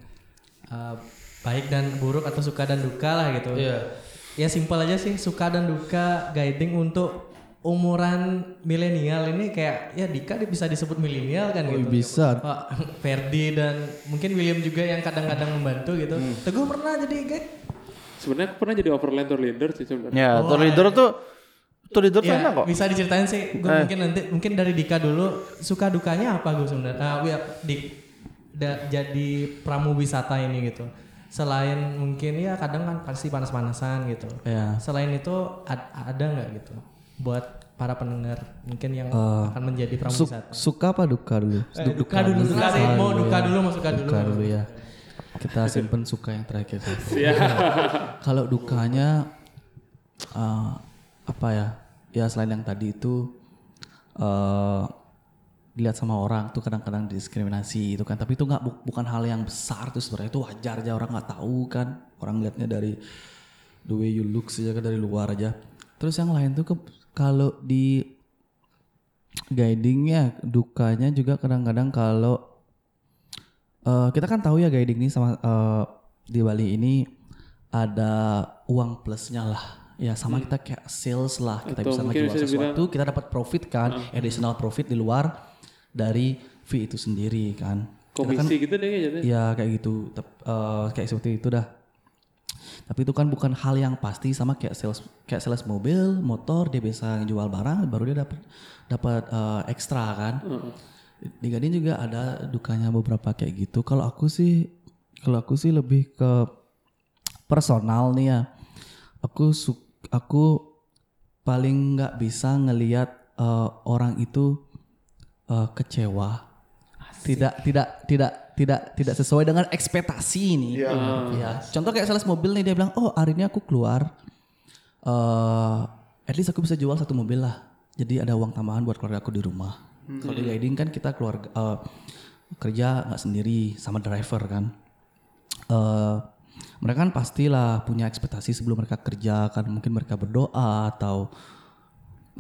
eh, baik dan buruk atau suka dan duka lah gitu. Iya. Ya simpel aja sih suka dan duka guiding untuk umuran milenial ini kayak ya Dika dia bisa disebut milenial kan gitu. bisa. Pak Ferdi dan mungkin William juga yang kadang-kadang membantu gitu. Teguh pernah jadi guide? Sebenarnya aku pernah jadi overland tour leader sih sebenarnya. ya, tour leader tuh tour leader tuh Ya, enak kok. bisa diceritain sih. Gue Eh. mungkin nanti mungkin dari Dika dulu suka dukanya apa gue sebenarnya? Ah, ya, di da- jadi pramu wisata ini gitu. Selain mungkin ya kadang kan pasti panas-panasan gitu. Ya. Selain itu ad- ada nggak gitu buat para pendengar mungkin yang Eh, akan menjadi Su- pramuwisata. suka apa duka dulu? Eh, duka dulu, duka deh. Mau duka dulu, mau suka dulu. Duka dulu ya. Kita simpen suka yang terakhir. Kalau dukanya eh, apa ya? Ya selain yang tadi itu eh dilihat sama orang tuh kadang-kadang diskriminasi itu kan. Tapi itu nggak bu- bukan hal yang besar tuh sebenarnya itu wajar aja orang nggak tahu kan. Orang lihatnya dari the way you look saja kan dari luar aja. Terus yang lain tuh kalau di guidingnya dukanya juga kadang-kadang kalau eh, kita kan tahu ya guiding ini sama eh, di Bali ini ada uang plusnya lah ya sama kita kayak sales lah kita Atau bisa ngejual dibilang- sesuatu kita dapat profit kan additional profit di luar dari fee itu sendiri kan kan- Komisi gitu deh kayaknya. Ya kayak gitu, Tep- eh, kayak seperti itu dah. Tapi itu kan bukan hal yang pasti sama kayak sales kayak sales mobil, motor dia bisa jual barang baru dia dapat dapat eh, ekstra kan. Di Gading juga ada dukanya beberapa kayak gitu. Kalau aku sih kalau aku sih lebih ke personal nih ya. Aku su aku paling nggak bisa ngelihat eh, orang itu eh, kecewa tidak tidak tidak tidak tidak sesuai dengan ekspektasi nih. Ya. Contoh kayak sales mobil nih dia bilang, "Oh, hari ini aku keluar eh at least aku bisa jual satu mobil lah. Jadi ada uang tambahan buat keluarga aku di rumah." Kalau di guiding kan kita keluar eh, kerja nggak sendiri sama driver kan. eh mereka kan pastilah punya ekspektasi sebelum mereka kerja kan mungkin mereka berdoa atau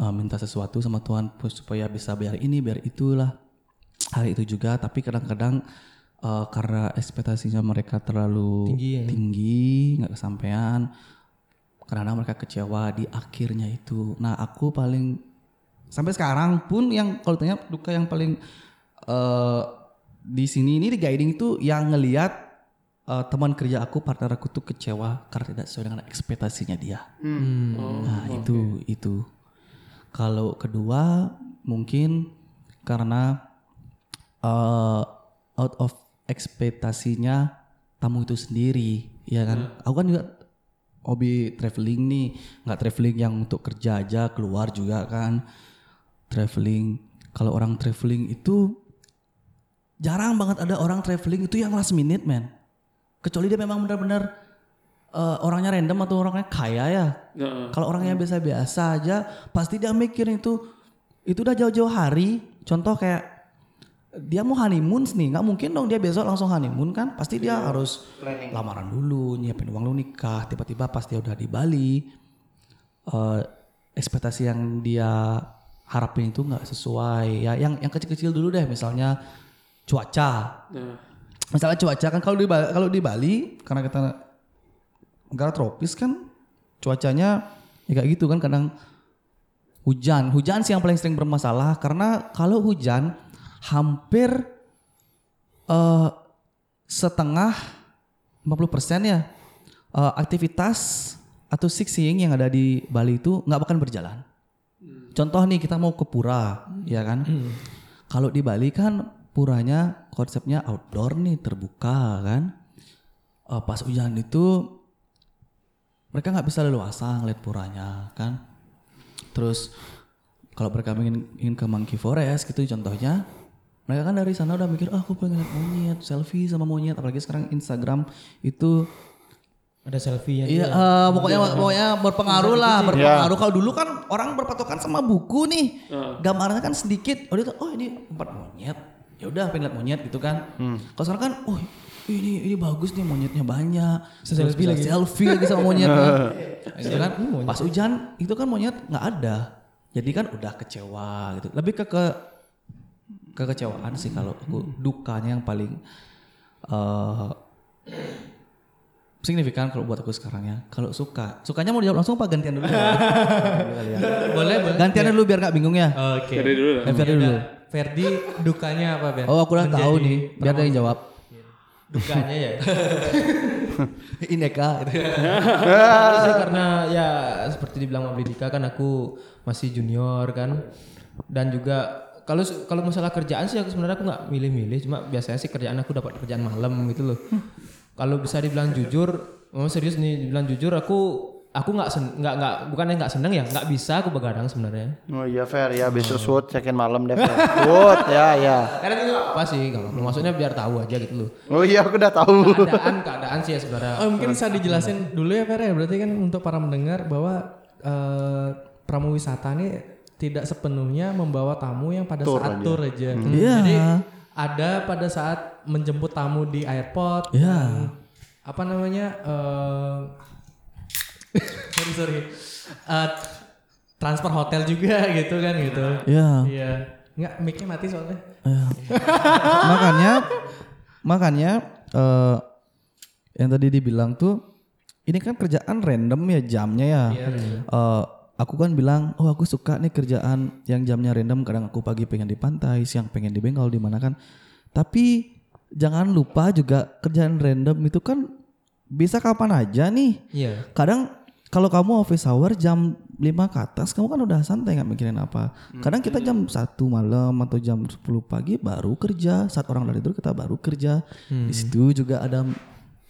uh, minta sesuatu sama Tuhan supaya bisa bayar ini bayar itulah hal itu juga tapi kadang-kadang uh, karena ekspektasinya mereka terlalu Tinggi ya. tinggi nggak kesampaian kadang-kadang mereka kecewa di akhirnya itu nah aku paling sampai sekarang pun yang kalau tanya duka yang paling uh, di sini ini di guiding itu yang ngelihat uh, teman kerja aku partner aku tuh kecewa karena tidak sesuai dengan ekspektasinya dia. Nah itu itu. Kalau kedua mungkin karena uh, out of ekspektasinya tamu itu sendiri ya kan? Aku kan juga hobi traveling nih. Nggak traveling yang untuk kerja aja keluar juga kan. Traveling kalau orang traveling itu jarang banget ada orang traveling itu yang last minute man kecuali dia memang benar-benar eh, orangnya random atau orangnya kaya ya. Nah, kalau orangnya biasa-biasa aja pasti dia mikir itu itu udah jauh-jauh hari. Contoh kayak dia mau honeymoon nih nggak mungkin dong dia besok langsung honeymoon kan? Pasti dia harus lamaran dulu nyiapin uang lu nikah tiba-tiba pas dia udah di Bali eh, ekspektasi yang dia harapin itu nggak sesuai. Ya yang yang kecil-kecil dulu deh misalnya cuaca. Nah, misalnya cuaca kan kalau di kalau di Bali karena kita negara tropis kan cuacanya ya kayak gitu kan kadang hujan hujan sih yang paling sering bermasalah karena kalau hujan hampir eh setengah 50% ya eh, aktivitas atau sightseeing yang ada di Bali itu nggak bakal berjalan. Contoh nih kita mau ke pura, ya kan? Kalau di Bali kan puranya konsepnya outdoor nih terbuka kan. Eh, pas hujan itu mereka nggak bisa leluasa ngeliat puranya kan. Terus kalau mereka ingin, ingin ke Monkey Forest gitu contohnya, mereka kan dari sana udah mikir, ah aku pengen lihat monyet, selfie sama monyet. Apalagi sekarang Instagram itu Ada selfie ya. Iya, eh, pokoknya pokoknya berpengaruh lah, berpengaruh. Kalau dulu kan orang berpatokan sama buku nih, gambarnya kan sedikit. Oh dia oh ini tempat monyet. Ya udah pengen lihat monyet gitu kan. Kalau sekarang kan, oh ini ini bagus nih monyetnya banyak. Terus selfie bisa lagi. selfie lagi sama monyet. gitu kan. Pas hujan itu kan monyet nggak ada. Jadi kan udah kecewa gitu. Lebih ke ke kekecewaan sih kalau aku dukanya yang paling eh signifikan kalau buat aku sekarang ya. Kalau suka, sukanya mau dijawab langsung apa gantian dulu? Boleh, boleh. gantian dulu biar gak bingung ya. Oke. dari dulu. Eh, Ferdi dulu. Ferdi dukanya apa, Ben? Oh aku udah tahu nih, biar dia yang jawab. Dukanya ya. Ineka. gitu. Sih karena ya seperti dibilang Mbak Dika kan aku masih junior kan dan juga kalau kalau masalah kerjaan sih aku sebenarnya aku nggak milih-milih cuma biasanya sih kerjaan aku dapat kerjaan malam gitu loh. Kalau bisa dibilang jujur, mau serius nih dibilang jujur aku aku nggak sen- nggak nggak bukannya nggak seneng ya nggak bisa aku begadang sebenarnya Oh iya fair ya besok shoot second malam deh fair. Shoot ya ya. karena itu nggak apa sih kalau maksudnya biar tahu aja gitu loh Oh iya aku udah tahu. keadaan keadaan sih ya sebenarnya Oh, mungkin bisa dijelasin dulu ya Fer ya. Berarti kan untuk para mendengar bahwa eh, pramu wisata ini tidak sepenuhnya membawa tamu yang pada saat tur aja. Iya. Jadi ada pada saat menjemput tamu di airport. Iya. dan apa namanya? eh sorry sorry. Eh, transfer hotel juga gitu kan gitu. Iya. Iya. Enggak mic-nya mati soalnya. Iya. makanya makanya eh yang tadi dibilang tuh ini kan kerjaan random ya jamnya ya. Eh, aku kan bilang, oh aku suka nih kerjaan yang jamnya random. Kadang aku pagi pengen di pantai, siang pengen di bengkel di mana kan. Tapi jangan lupa juga kerjaan random itu kan bisa kapan aja nih. iya Kadang kalau kamu office hour jam 5 ke atas kamu kan udah santai nggak mikirin apa. Kadang kita jam 1 malam atau jam 10 pagi baru kerja. Saat orang dari tidur kita baru kerja. Di situ juga ada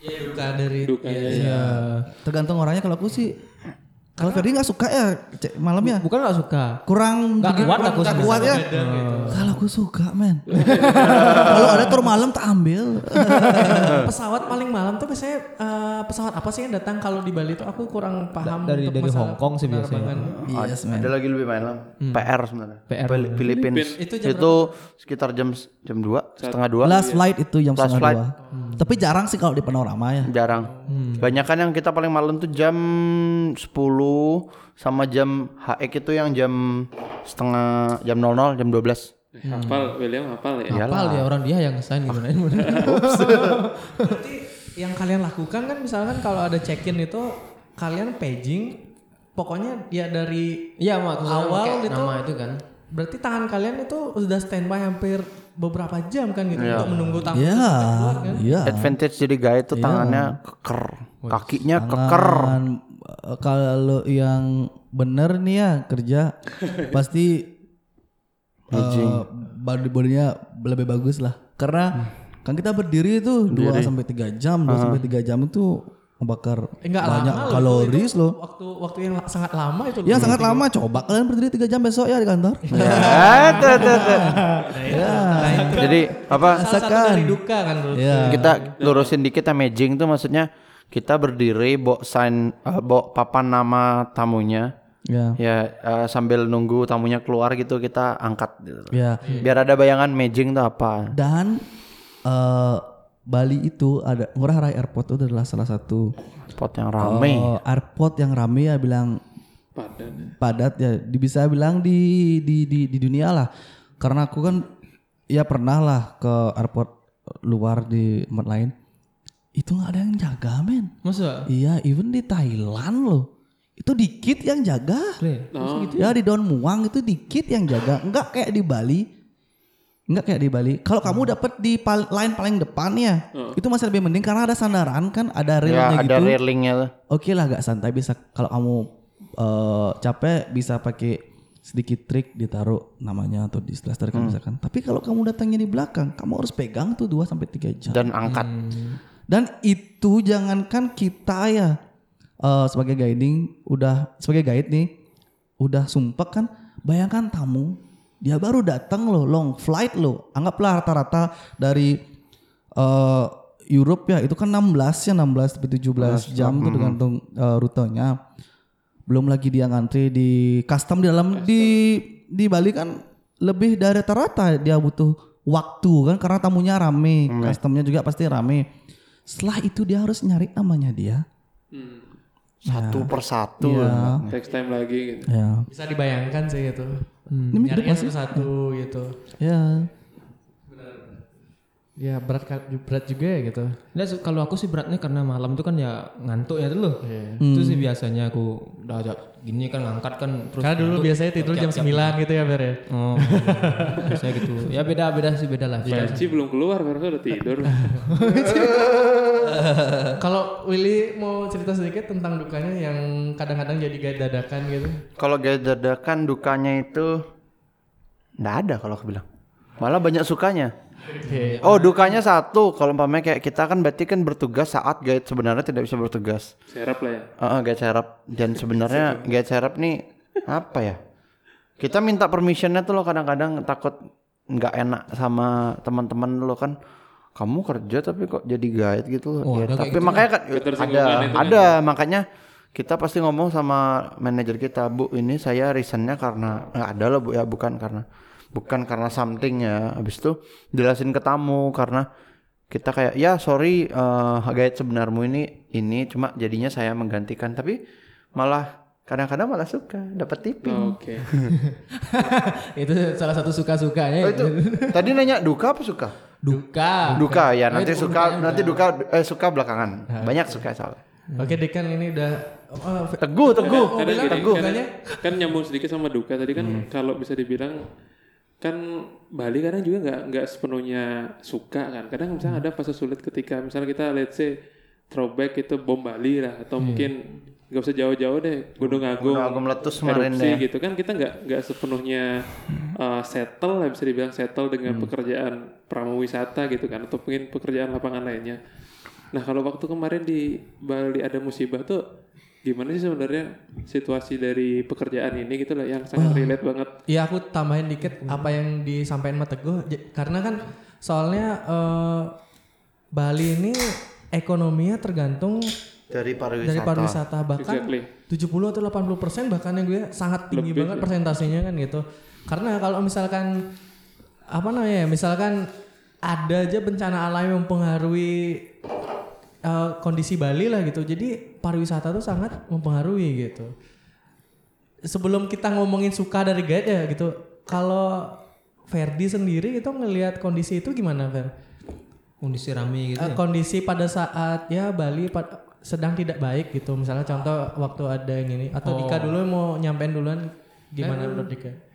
Iya duka dari Dukanya ya, tergantung orangnya kalau aku sih kalau Ferdi nggak suka ya malamnya bukan nggak suka kurang Nggak kuat aku sebenarnya. kuat ya. Kalau aku suka men. kalau ada tur malam tak ambil. pesawat paling malam tuh biasanya eh, pesawat apa sih yang datang kalau di Bali tuh aku kurang paham dari untuk dari Hong Kong sih biasanya yes man. Ada lagi lebih malam. PR sebenarnya. PR. Fili- Philippines. Itu Itu, sekitar jam jam 2, setengah 2. Last flight itu jam setengah dua. Tapi jarang sih kalau di panorama ya. Jarang. Banyak kan yang kita paling malam tuh jam 10 sama jam HX itu yang jam setengah jam 00 jam 12. Hafal William hafal ya. Apal dia orang dia yang ngesain gimana Berarti yang kalian lakukan kan misalkan kalau ada check-in itu kalian paging pokoknya ya dari mak Awal awal itu- nama itu kan berarti tangan kalian itu sudah standby hampir beberapa jam kan gitu untuk menunggu tamu Iya, keluar kan. iya. Advantage jadi guide tuh tangannya keker, kakinya keker. Tangan, eh, kalau yang bener nih ya kerja pasti eh, body bodinya lebih bagus lah. Karena kan kita berdiri itu 2 sampai 3 jam, 2 sampai 3 jam itu ngebakar Eh, Enggak banyak lama loh, kaloris loh. Waktu waktu yang sangat lama itu. Ya sangat lama. Coba kalian berdiri 3 jam besok ya di kantor. Ya, tuh, tuh, tuh. Jadi apa? Salah satu dari duka kan. Ya. Kita lurusin dikit amazing tuh maksudnya kita berdiri bawa sign eh, bawa papan nama tamunya. Ya. Ya eh, sambil nunggu tamunya keluar gitu kita angkat gitu. Ya. Biar ada bayangan amazing tuh apa. Dan eh, Bali itu ada Ngurah Rai Airport itu adalah salah satu Spot yang rame. eh, airport yang rame ya bilang Padan. padat ya bisa bilang di di di di dunia lah. Karena aku kan ya pernah lah ke airport luar di tempat lain. Itu nggak ada yang jaga men. Masa? Iya even di Thailand loh. Itu dikit yang jaga. Oh, ya di Don Muang itu dikit yang jaga. Nggak kayak di Bali nggak kayak di Bali kalau kamu dapet di pal- line paling depannya itu masih lebih mending karena ada sandaran kan ada Ya railnya ada gitu railingnya tuh. Oke lah agak santai bisa kalau kamu eh, capek bisa pakai sedikit trik ditaruh namanya atau di splaster kan misalkan. Tapi kalau kamu datangnya di belakang, kamu harus pegang tuh 2 sampai 3 jam. Dan angkat. Dan itu jangankan kita ya eh, sebagai guiding udah sebagai guide nih udah sumpah kan bayangkan tamu dia baru datang loh long flight loh. Anggaplah rata-rata dari eh, Europe ya itu kan 16 ya 16 sampai 17 jam tuh tergantung eh, rutenya. Belum lagi dia ngantri di custom di dalam di di Bali kan lebih dari rata-rata dia butuh waktu kan karena tamunya rame customnya juga pasti rame. Setelah itu dia harus nyari namanya dia. Satu persatu. ya text time lagi gitu. ya. Bisa dibayangkan sih itu. Hidup Nyarinya masih satu-satu gitu. ya Ya berat berat juga ya gitu. Nah, kalau aku sih beratnya karena malam itu kan ya ngantuk ya dulu. Itu sih biasanya aku udah ajak gini kan ngangkat kan terus Karena dulu ngantuk. biasanya tidur jam 9 gitu ya Ber ya. Oh, biasanya gitu. Ya beda-beda sih beda lah. Panci belum keluar karena udah tidur. Kalau Willy mau cerita sedikit tentang dukanya yang kadang-kadang jadi guide dadakan gitu. Kalau gaya dadakan dukanya itu nggak ada kalau aku bilang. Malah banyak sukanya. Oh dukanya satu kalau umpamanya kayak kita kan berarti kan bertugas saat guide sebenarnya tidak bisa bertugas. Serap lah ya. Heeh, guide serap dan sebenarnya guide serap nih apa ya? Kita minta permissionnya tuh lo kadang-kadang takut nggak enak sama teman-teman lo kan. Kamu kerja tapi kok jadi guide gitu. Oh, ya, tapi gitu makanya kan ada kan. ada makanya kita pasti ngomong sama manajer kita, Bu, ini saya reasonnya karena nggak ada loh Bu ya, bukan karena bukan karena something ya. Habis itu jelasin ke tamu karena kita kayak ya sorry eh guide sebenarmu ini ini cuma jadinya saya menggantikan tapi malah kadang-kadang malah suka dapat tipping. Oke. itu salah satu suka-sukanya. Oh, itu tadi nanya duka apa suka? Duka. Duka ya Oh, nanti suka nanti duka eh suka belakangan. Banyak suka soalnya. Oke Dekan ini udah oh, Teguh, teguh, teguh. kan, kan nyambung sedikit sama duka tadi kan kalau bisa dibilang kan Bali kadang juga nggak nggak sepenuhnya suka kan. Kadang misalnya ada fase sulit ketika misalnya kita let's say throwback itu bom Bali lah atau mungkin nggak usah jauh-jauh deh Gunung Agung, Gunung Agung meletus kemarin erupsi ya. gitu kan kita nggak nggak sepenuhnya uh, settle lah bisa dibilang settle dengan pekerjaan pramuwisata gitu kan atau mungkin pekerjaan lapangan lainnya. Nah kalau waktu kemarin di Bali ada musibah tuh gimana sih sebenarnya situasi dari pekerjaan ini gitu lah yang sangat relate banget? Iya aku tambahin dikit apa yang disampaikan Mas Teguh. Karena kan soalnya eh, Bali ini ekonominya tergantung Dari pariwisata. dari pariwisata. Bahkan Exactly. 70 atau 80 persen bahkan yang gue sangat tinggi banget persentasenya kan gitu. Karena kalau misalkan apa namanya ya misalkan ada aja bencana alam yang mempengaruhi eh, kondisi Bali lah gitu. Jadi pariwisata tuh sangat mempengaruhi gitu. Sebelum kita ngomongin suka dari ya gitu kalau Ferdi sendiri itu ngelihat kondisi itu gimana Fer? Kondisi rame gitu. Eh, kondisi pada saat ya Bali pad- sedang tidak baik gitu. Misalnya contoh waktu ada yang ini atau Dika dulu mau nyampein duluan gimana menurut Dika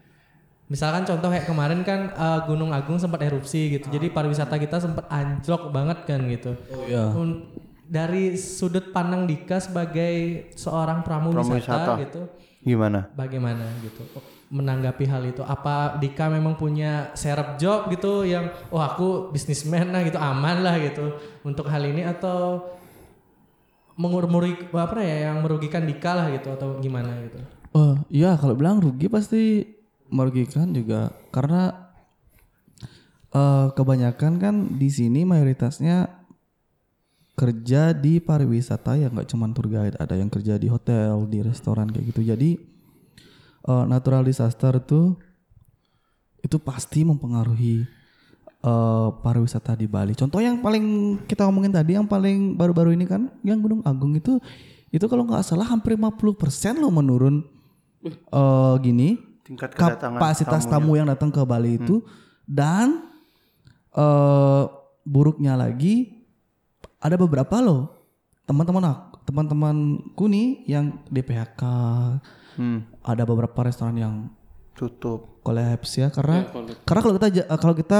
misalkan contoh kayak kemarin kan eh, Gunung Agung sempat erupsi gitu jadi pariwisata kita sempat anjlok banget kan gitu iya. Un- dari sudut pandang Dika sebagai seorang pramuwisata Pramuwisata. gitu Gimana? bagaimana gitu menanggapi hal itu apa Dika memang punya serap job gitu yang oh aku bisnismen lah gitu aman lah gitu untuk hal ini atau mengurmuri apa ya yang merugikan Dika lah gitu atau gimana gitu Oh iya kalau bilang rugi pasti merugikan juga karena eh kebanyakan kan di sini mayoritasnya kerja di pariwisata ya nggak cuma tour guide ada yang kerja di hotel di restoran kayak gitu. Jadi eh, natural disaster tuh itu pasti mempengaruhi eh, pariwisata di Bali. Contoh yang paling kita ngomongin tadi yang paling baru-baru ini kan yang Gunung Agung itu itu kalau nggak salah hampir 50% loh menurun eh, gini Tingkat kedatangan kapasitas tamu yang datang ke Bali itu dan eh buruknya lagi ada beberapa loh teman-teman aku teman-temanku nih yang di PHK Hmm, ada beberapa restoran yang tutup. kolaps ya karena Ya, collab. karena kalau kita ja- kalau kita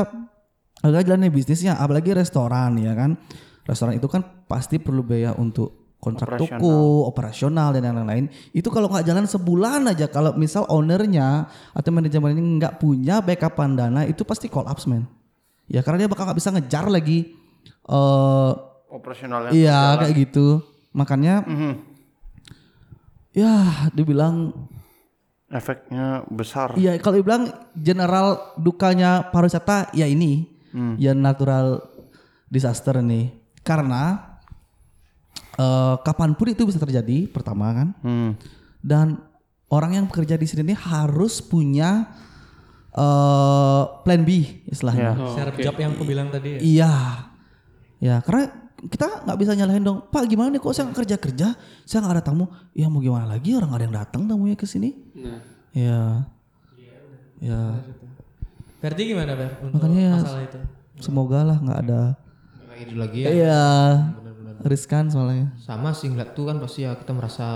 kalau kita jalanin bisnisnya apalagi restoran ya kan restoran itu kan pasti perlu biaya untuk kontrak Operasional. toko operasional dan yang lain-lain itu kalau nggak jalan sebulan aja kalau misal ownernya atau manajemennya nggak punya backupan dana itu pasti collapse men ya karena dia bakal nggak bisa ngejar lagi eh Operasionalnya. iya kayak gitu makanya Mhm. ya dibilang Efeknya besar. Iya, kalau dibilang general dukanya pariwisata ya ini, ya natural disaster nih. Karena eh kapan pun itu bisa terjadi, pertama kan. Hmm. Dan orang yang bekerja di sini harus punya eh plan B istilahnya. Oh, serap oke. job yang aku bilang tadi ya. Iya, ya karena kita nggak bisa nyalahin dong. Pak gimana nih kok saya nggak kerja kerja, saya nggak ada tamu. Ya mau gimana lagi orang ada yang datang tamunya ke sini. Nah, Ya, ya. Ferdi gimana Fer untuk Makanya ya, masalah itu Semoga lah nggak ada. Lagi ya. Iya. Riskan soalnya. Sama sih ngeliat tuh kan pasti ya kita merasa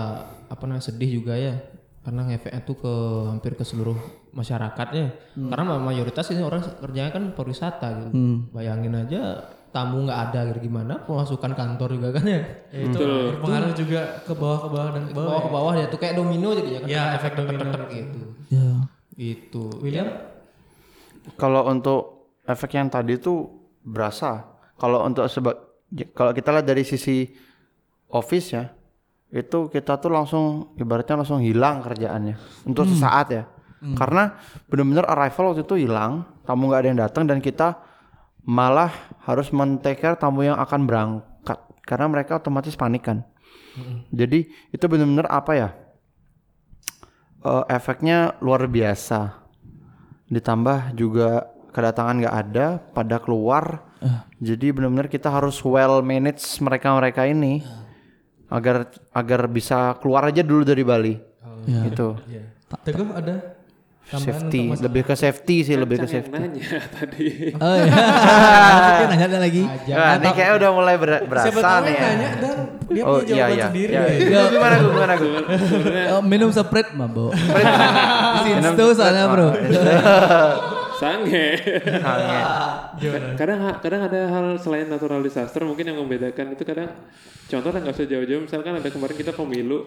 apa namanya sedih juga ya. Karena ngefeknya tuh ke hampir ke seluruh masyarakatnya. Karena ma- mayoritas ini orang kerjanya kan pariwisata gitu. Bayangin aja tamu nggak ada gitu. Gimana pemasukan kantor juga kan ya? Ya, itu berpengaruh juga ke bawah ke bawah dan ke ke bawah ke bawah ya tuh kayak domino jadinya kan. Ya efek domino gitu. Ya. gitu. William? Ya, Kalau untuk efek yang tadi tuh berasa. Kalau untuk sebab kalau kita lihat dari sisi office ya, itu kita tuh langsung ibaratnya langsung hilang kerjaannya untuk sesaat ya. Karena benar-benar arrival waktu itu hilang, tamu nggak ada yang datang dan kita malah harus men-take care tamu yang akan berangkat karena mereka otomatis panik kan. Jadi itu benar-benar apa ya? eh, efeknya luar biasa. Ditambah juga kedatangan nggak ada, pada keluar. Jadi benar-benar kita harus well manage mereka-mereka ini agar agar bisa keluar aja dulu dari Bali. Gitu. Teguh ada Safety, lebih ke safety sih, lebih ke safety. nanya tadi. Oh iya. Mungkin nanya ada lagi. Wah, ini kayak udah mulai ber- berasa Siapa tahu nih yang ya. nanya dan dia Oh punya iya jawaban iya. sendiri. iya. ya. Itu Gimana gue? Gimana gue? Oh, minum Sprite mabok. Itu soalnya bro. Sange. Sange. kadang kadang ada hal selain natural disaster mungkin yang membedakan itu kadang contoh nggak usah jauh-jauh misalkan ada kemarin kita pemilu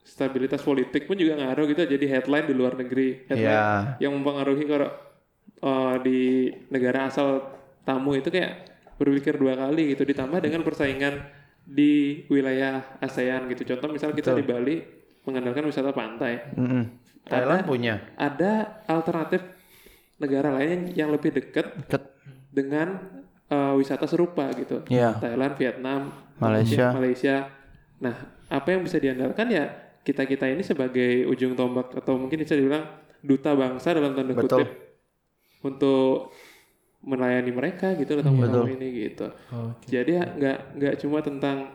stabilitas politik pun juga ngaruh gitu jadi headline di luar negeri headline Iya. yang mempengaruhi kalau uh, di negara asal tamu itu kayak berpikir dua kali gitu ditambah dengan persaingan di wilayah ASEAN gitu contoh misal kita di Bali mengandalkan wisata pantai Mm-mm. Thailand punya. ada alternatif negara lain yang, yang lebih dekat Deket. dengan uh, wisata serupa gitu. Iya. Thailand, Vietnam, Malaysia. Malaysia. Nah, apa yang bisa diandalkan ya kita kita ini sebagai ujung tombak atau mungkin bisa dibilang duta bangsa dalam tanda Betul. kutip untuk melayani mereka gitu loh tamu-tamu ini gitu. Jadi ya nggak nggak cuma tentang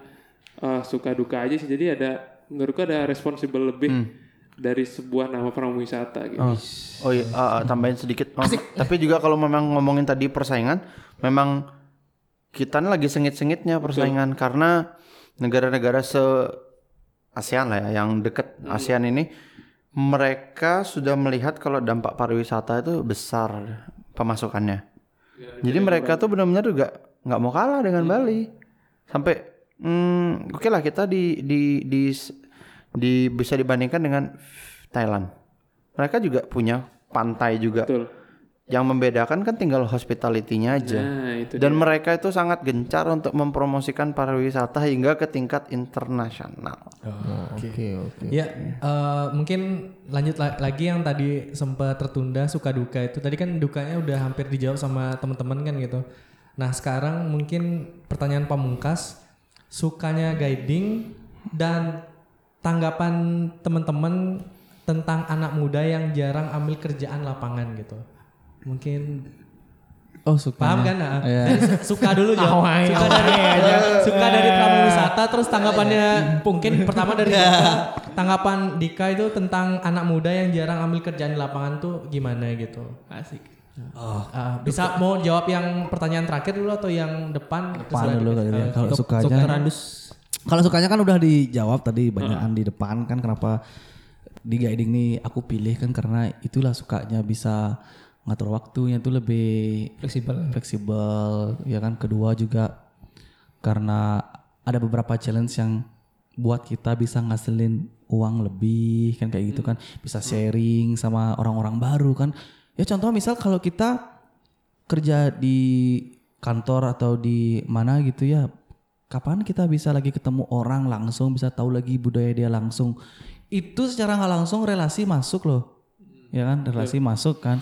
uh, suka duka aja sih. Jadi ada menurutku ada responsibel lebih dari sebuah nama pramu wisata gitu. Oh, oh iya, ah, tambahin sedikit. Oh, tapi juga kalau memang ngomongin tadi persaingan, memang kita lagi sengit-sengitnya persaingan karena negara-negara se ASEAN lah ya, yang deket ASEAN ini, mereka sudah melihat kalau dampak pariwisata itu besar pemasukannya. Jadi mereka tuh benar-benar juga nggak mau kalah dengan Bali. Sampai, hmm, oke lah kita di di di di bisa dibandingkan dengan Thailand. Mereka juga punya pantai juga. Betul. Yang membedakan kan tinggal hospitality-nya aja. Nah, itu Dan mereka itu sangat gencar untuk mempromosikan pariwisata hingga ke tingkat internasional. Oke oke. Ya, eh, mungkin lanjut la- lagi yang tadi sempat tertunda suka duka itu. Tadi kan dukanya udah hampir dijawab sama teman-teman kan gitu. Nah, sekarang mungkin pertanyaan pamungkas, sukanya guiding dan tanggapan teman-teman tentang anak muda yang jarang ambil kerjaan lapangan gitu. Mungkin Oh suka. paham kan? Nah, Iya. Jadi su- suka dulu jawab. Suka dari suka dari pramu wisata terus tanggapannya mungkin pertama dari Dika. tanggapan Dika itu tentang anak muda yang jarang ambil kerjaan di lapangan tuh gimana gitu. Asik. Oh. Ah, bisa mau jawab yang pertanyaan terakhir dulu atau yang depan? Depan dulu kali ya. Kalau Dokter sukanya. Kalau sukanya kan udah dijawab tadi banyakan di depan kan kenapa di guiding nih aku pilih kan karena itulah sukanya bisa ngatur waktunya tuh lebih Fleksibel. fleksibel ya kan. Kedua juga karena ada beberapa challenge yang buat kita bisa ngasilin uang lebih kan kayak gitu kan. Bisa sharing sama orang-orang baru kan. Ya contoh misal kalau kita kerja di kantor atau di mana gitu ya kapan kita bisa lagi ketemu orang langsung bisa tahu lagi budaya dia langsung? Itu secara nggak langsung relasi masuk loh. Ya kan? Relasi masuk kan.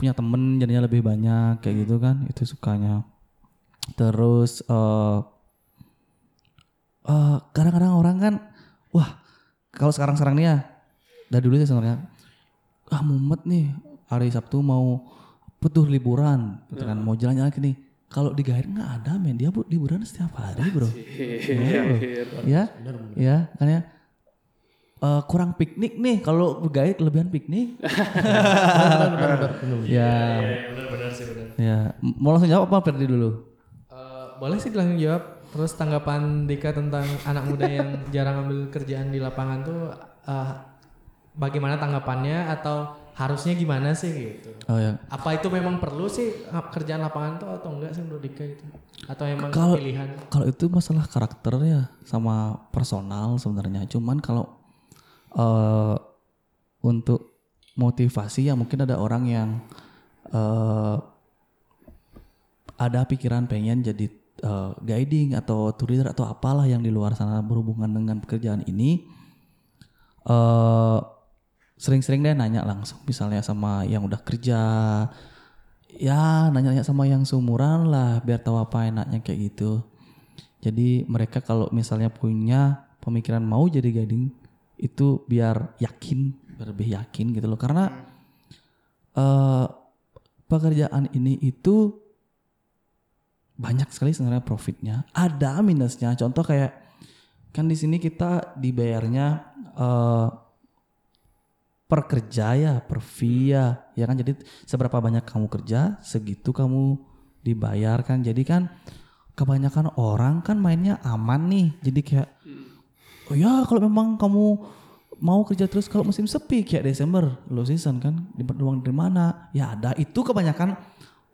Punya temen jadinya lebih banyak kayak gitu kan? Itu sukanya. Terus eh eh, kadang-kadang orang kan wah kalau sekarang-sekarang nih ya dari dulu sih sebenarnya ah mumet nih hari Sabtu mau betul liburan gitu kan. Mau jalan-jalan ke nih kalau di guide nggak ada men. Dia bu liburan setiap hari bro. Iya, bro. ya ya kan ya? Eh, kurang piknik nih. Kalau guide kelebihan piknik. Ya ya mau langsung jawab apa Ferdi dulu? Eh, boleh sih langsung jawab. Terus tanggapan Dika tentang anak muda yang jarang ambil kerjaan di lapangan tuh eh, bagaimana tanggapannya? Atau harusnya gimana sih gitu? oh ya Apa itu memang perlu sih kerjaan lapangan tuh atau enggak sih menurut Dika itu? Atau emang Kalau- pilihan? Kalau itu masalah karakter ya sama personal sebenarnya. Cuman kalau eh untuk motivasi ya mungkin ada orang yang eh ada pikiran pengen jadi eh, guiding atau tour leader atau apalah yang di luar sana berhubungan dengan pekerjaan ini eh sering-sering deh nanya langsung misalnya sama yang udah kerja. Ya nanya-nanya sama yang seumuran lah biar tahu apa enaknya kayak gitu. Jadi mereka kalau misalnya punya pemikiran mau jadi guiding itu biar yakin biar lebih yakin gitu loh. Karena eh pekerjaan ini itu banyak sekali sebenarnya profitnya. Ada minusnya. Contoh kayak kan di sini kita dibayarnya eh per kerja ya per fee ya kan? Jadi seberapa banyak kamu kerja segitu kamu dibayar kan? Jadi kan kebanyakan orang kan mainnya aman nih. Jadi kayak oh ya kalau memang kamu mau kerja terus kalau musim sepi kayak Desember low season kan? Dapat uang dari mana? Ya ada. Itu kebanyakan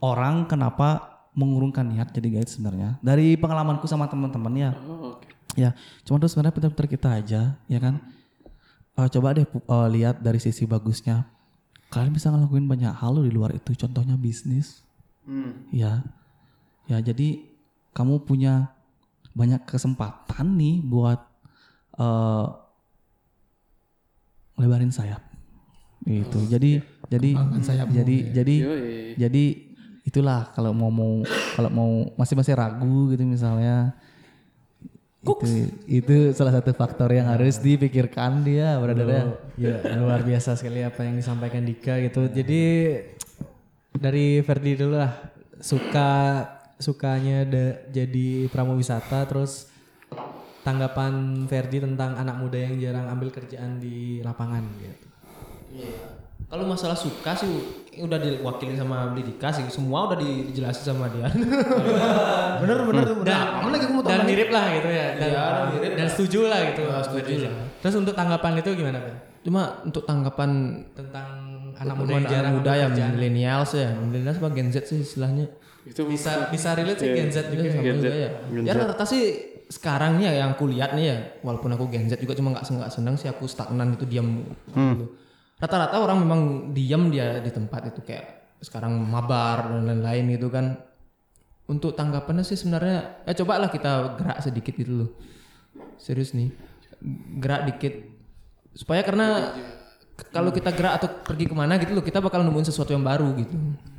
orang kenapa mengurungkan niat jadi guide sebenarnya. Dari pengalamanku sama teman-teman ya. Oh, oke. ya cuma terus sebenarnya pintar-pintar kita aja ya kan Eh, coba deh eh, lihat dari sisi bagusnya. Kalian bisa ngelakuin banyak hal loh di luar itu contohnya bisnis. Ya. Ya jadi kamu punya banyak kesempatan nih buat eh lebarin sayap gitu. Jadi jadi jadi jadi Yoi. jadi itulah kalau mau mau kalau mau masih masih ragu gitu misalnya itu itu salah satu faktor yang harus dipikirkan dia brother ya. Ya luar biasa sekali apa yang disampaikan Dika gitu. Jadi dari Ferdi dulu lah suka sukanya da- jadi pramuwisata terus tanggapan Ferdi tentang anak muda yang jarang ambil kerjaan di lapangan gitu. Kalau masalah suka sih udah diwakilin sama beli Dika sih. Semua udah di- dijelasin sama dia. bener bener tuh. Dan, Apa lagi aku mau dan mirip lah gitu ya. Dan, Iya, dan mirip dan setuju lah gitu. setuju lah. Terus untuk tanggapan itu gimana Fer? Cuma untuk tanggapan Tentang anak muda yang jarang muda ya kerjaan. millennials ya. Millennials apa Gen Z sih istilahnya. Itu bisa bisa relate sih Gen Z juga. Iya, sama Gen Z. juga ya. Ya rata sih sekarang nih ya yang aku lihat nih ya, walaupun aku Gen Z juga cuma nggak nggak senang sih aku stagnan itu diam. gitu. Rata-rata orang memang diam dia di tempat itu kayak sekarang mabar dan lain-lain gitu kan. Untuk tanggapannya sih sebenarnya ya cobalah kita gerak sedikit gitu loh. Serius nih. Gerak dikit supaya karena kalau kita gerak atau pergi ke mana gitu loh kita bakal nemuin sesuatu yang baru gitu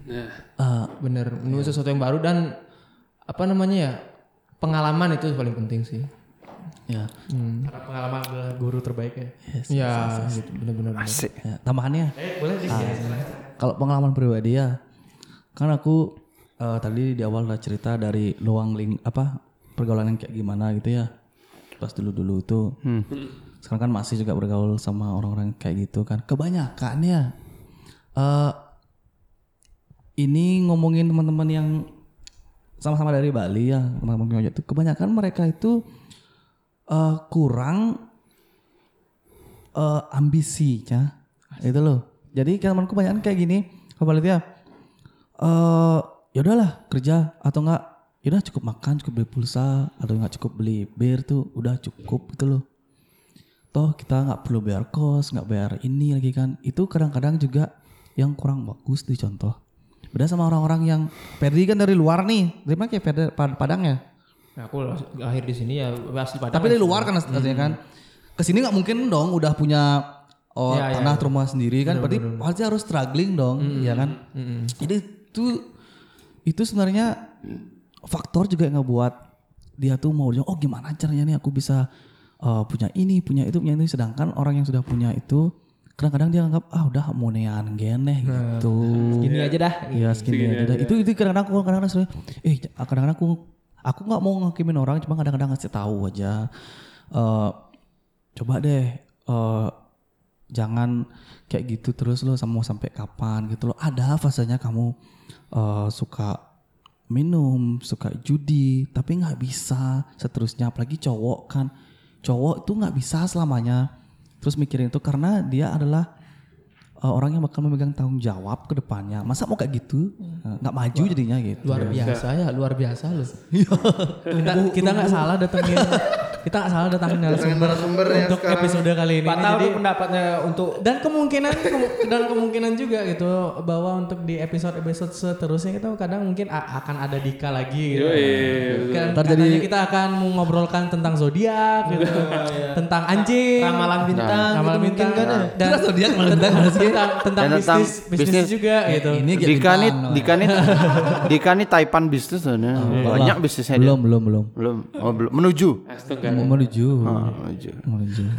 Nah, Eh, bener menuju sesuatu yang baru dan apa namanya ya pengalaman itu paling penting sih ya. Karena pengalaman adalah guru terbaik ya. ya gitu. Bener-bener Asik. ya. Tambahannya? Eh, boleh deh. Kalau pengalaman pribadi ya, kan aku eh, tadi di awal udah cerita dari luang ling apa pergaulan yang kayak gimana gitu ya. Pas dulu-dulu tuh, sekarang kan masih juga bergaul sama orang-orang kayak gitu kan. Kebanyakan ya, eh ini ngomongin teman-teman yang sama-sama dari Bali ya, teman-teman itu kebanyakan mereka itu eh, kurang eh, ambisinya itu loh. Jadi temanku banyak kayak gini. Apa lihat ya? Eh ya udahlah kerja. Atau enggak ya udah cukup makan cukup beli pulsa. Atau enggak cukup beli bir tuh udah cukup gitu loh. Toh kita nggak perlu bayar kos nggak bayar ini lagi kan. Itu kadang-kadang juga yang kurang bagus di contoh. Beda sama orang-orang yang Ferdi kan dari luar nih. Dari mana kayak Ferdi Pad- Padang ya aku lahir di sini ya asli Padang tapi dari luar kan aslinya kan? Ke sini nggak mungkin dong udah punya oh, Ya, ya, tanah rumah sendiri kan? Berarti pasti harus struggling dong ya kan? jadi itu itu sebenarnya faktor juga yang ngebuat dia tuh mau oh gimana caranya nih aku bisa uh, punya ini punya itu punya ini. Sedangkan orang yang sudah punya itu kadang-kadang dia anggap ah udah monean geneh gitu. gini aja dah. Iya segini aja dah. Itu itu kadang-kadang aku kadang-kadang eh kadang-kadang aku aku nggak mau ngakimin orang, cuma kadang-kadang ngasih tahu aja. Eh coba deh eh jangan kayak gitu terus lo mau sampai kapan gitu loh. Ada fasenya kamu eh suka minum, suka judi, tapi nggak bisa seterusnya. Apalagi cowok kan, cowok itu nggak bisa selamanya terus mikirin itu karena dia adalah uh, orang yang bakal memegang tanggung jawab ke depannya. Masa mau kayak gitu? Uh, nggak maju jadinya gitu. luar biasa ya luar biasa loh kita kita nggak salah datengin kita nggak salah datangin narasumber untuk episode kali ini. Pak Jadi- pendapatnya untuk dan kemungkinan kemu- dan kemungkinan juga gitu bahwa untuk di episode episode seterusnya kita kadang mungkin akan ada Dika lagi gitu. Kan katanya kita akan mengobrolkan tentang zodiak gitu, tentang anjing, ramalan bintang, ramalan gitu bintang mungkin kan ya. dan zodiak tentang tentang Dan tentang bisnis bisnis bisnis. juga gitu. Ini kayak Dika nih, bintang, Dika nih, Dika nih Taipan bisnis nah. banyak bisnisnya dia. belum belum belum Belum, oh, belum menuju. Astaga. Mau menuju Ah, menuju. menuju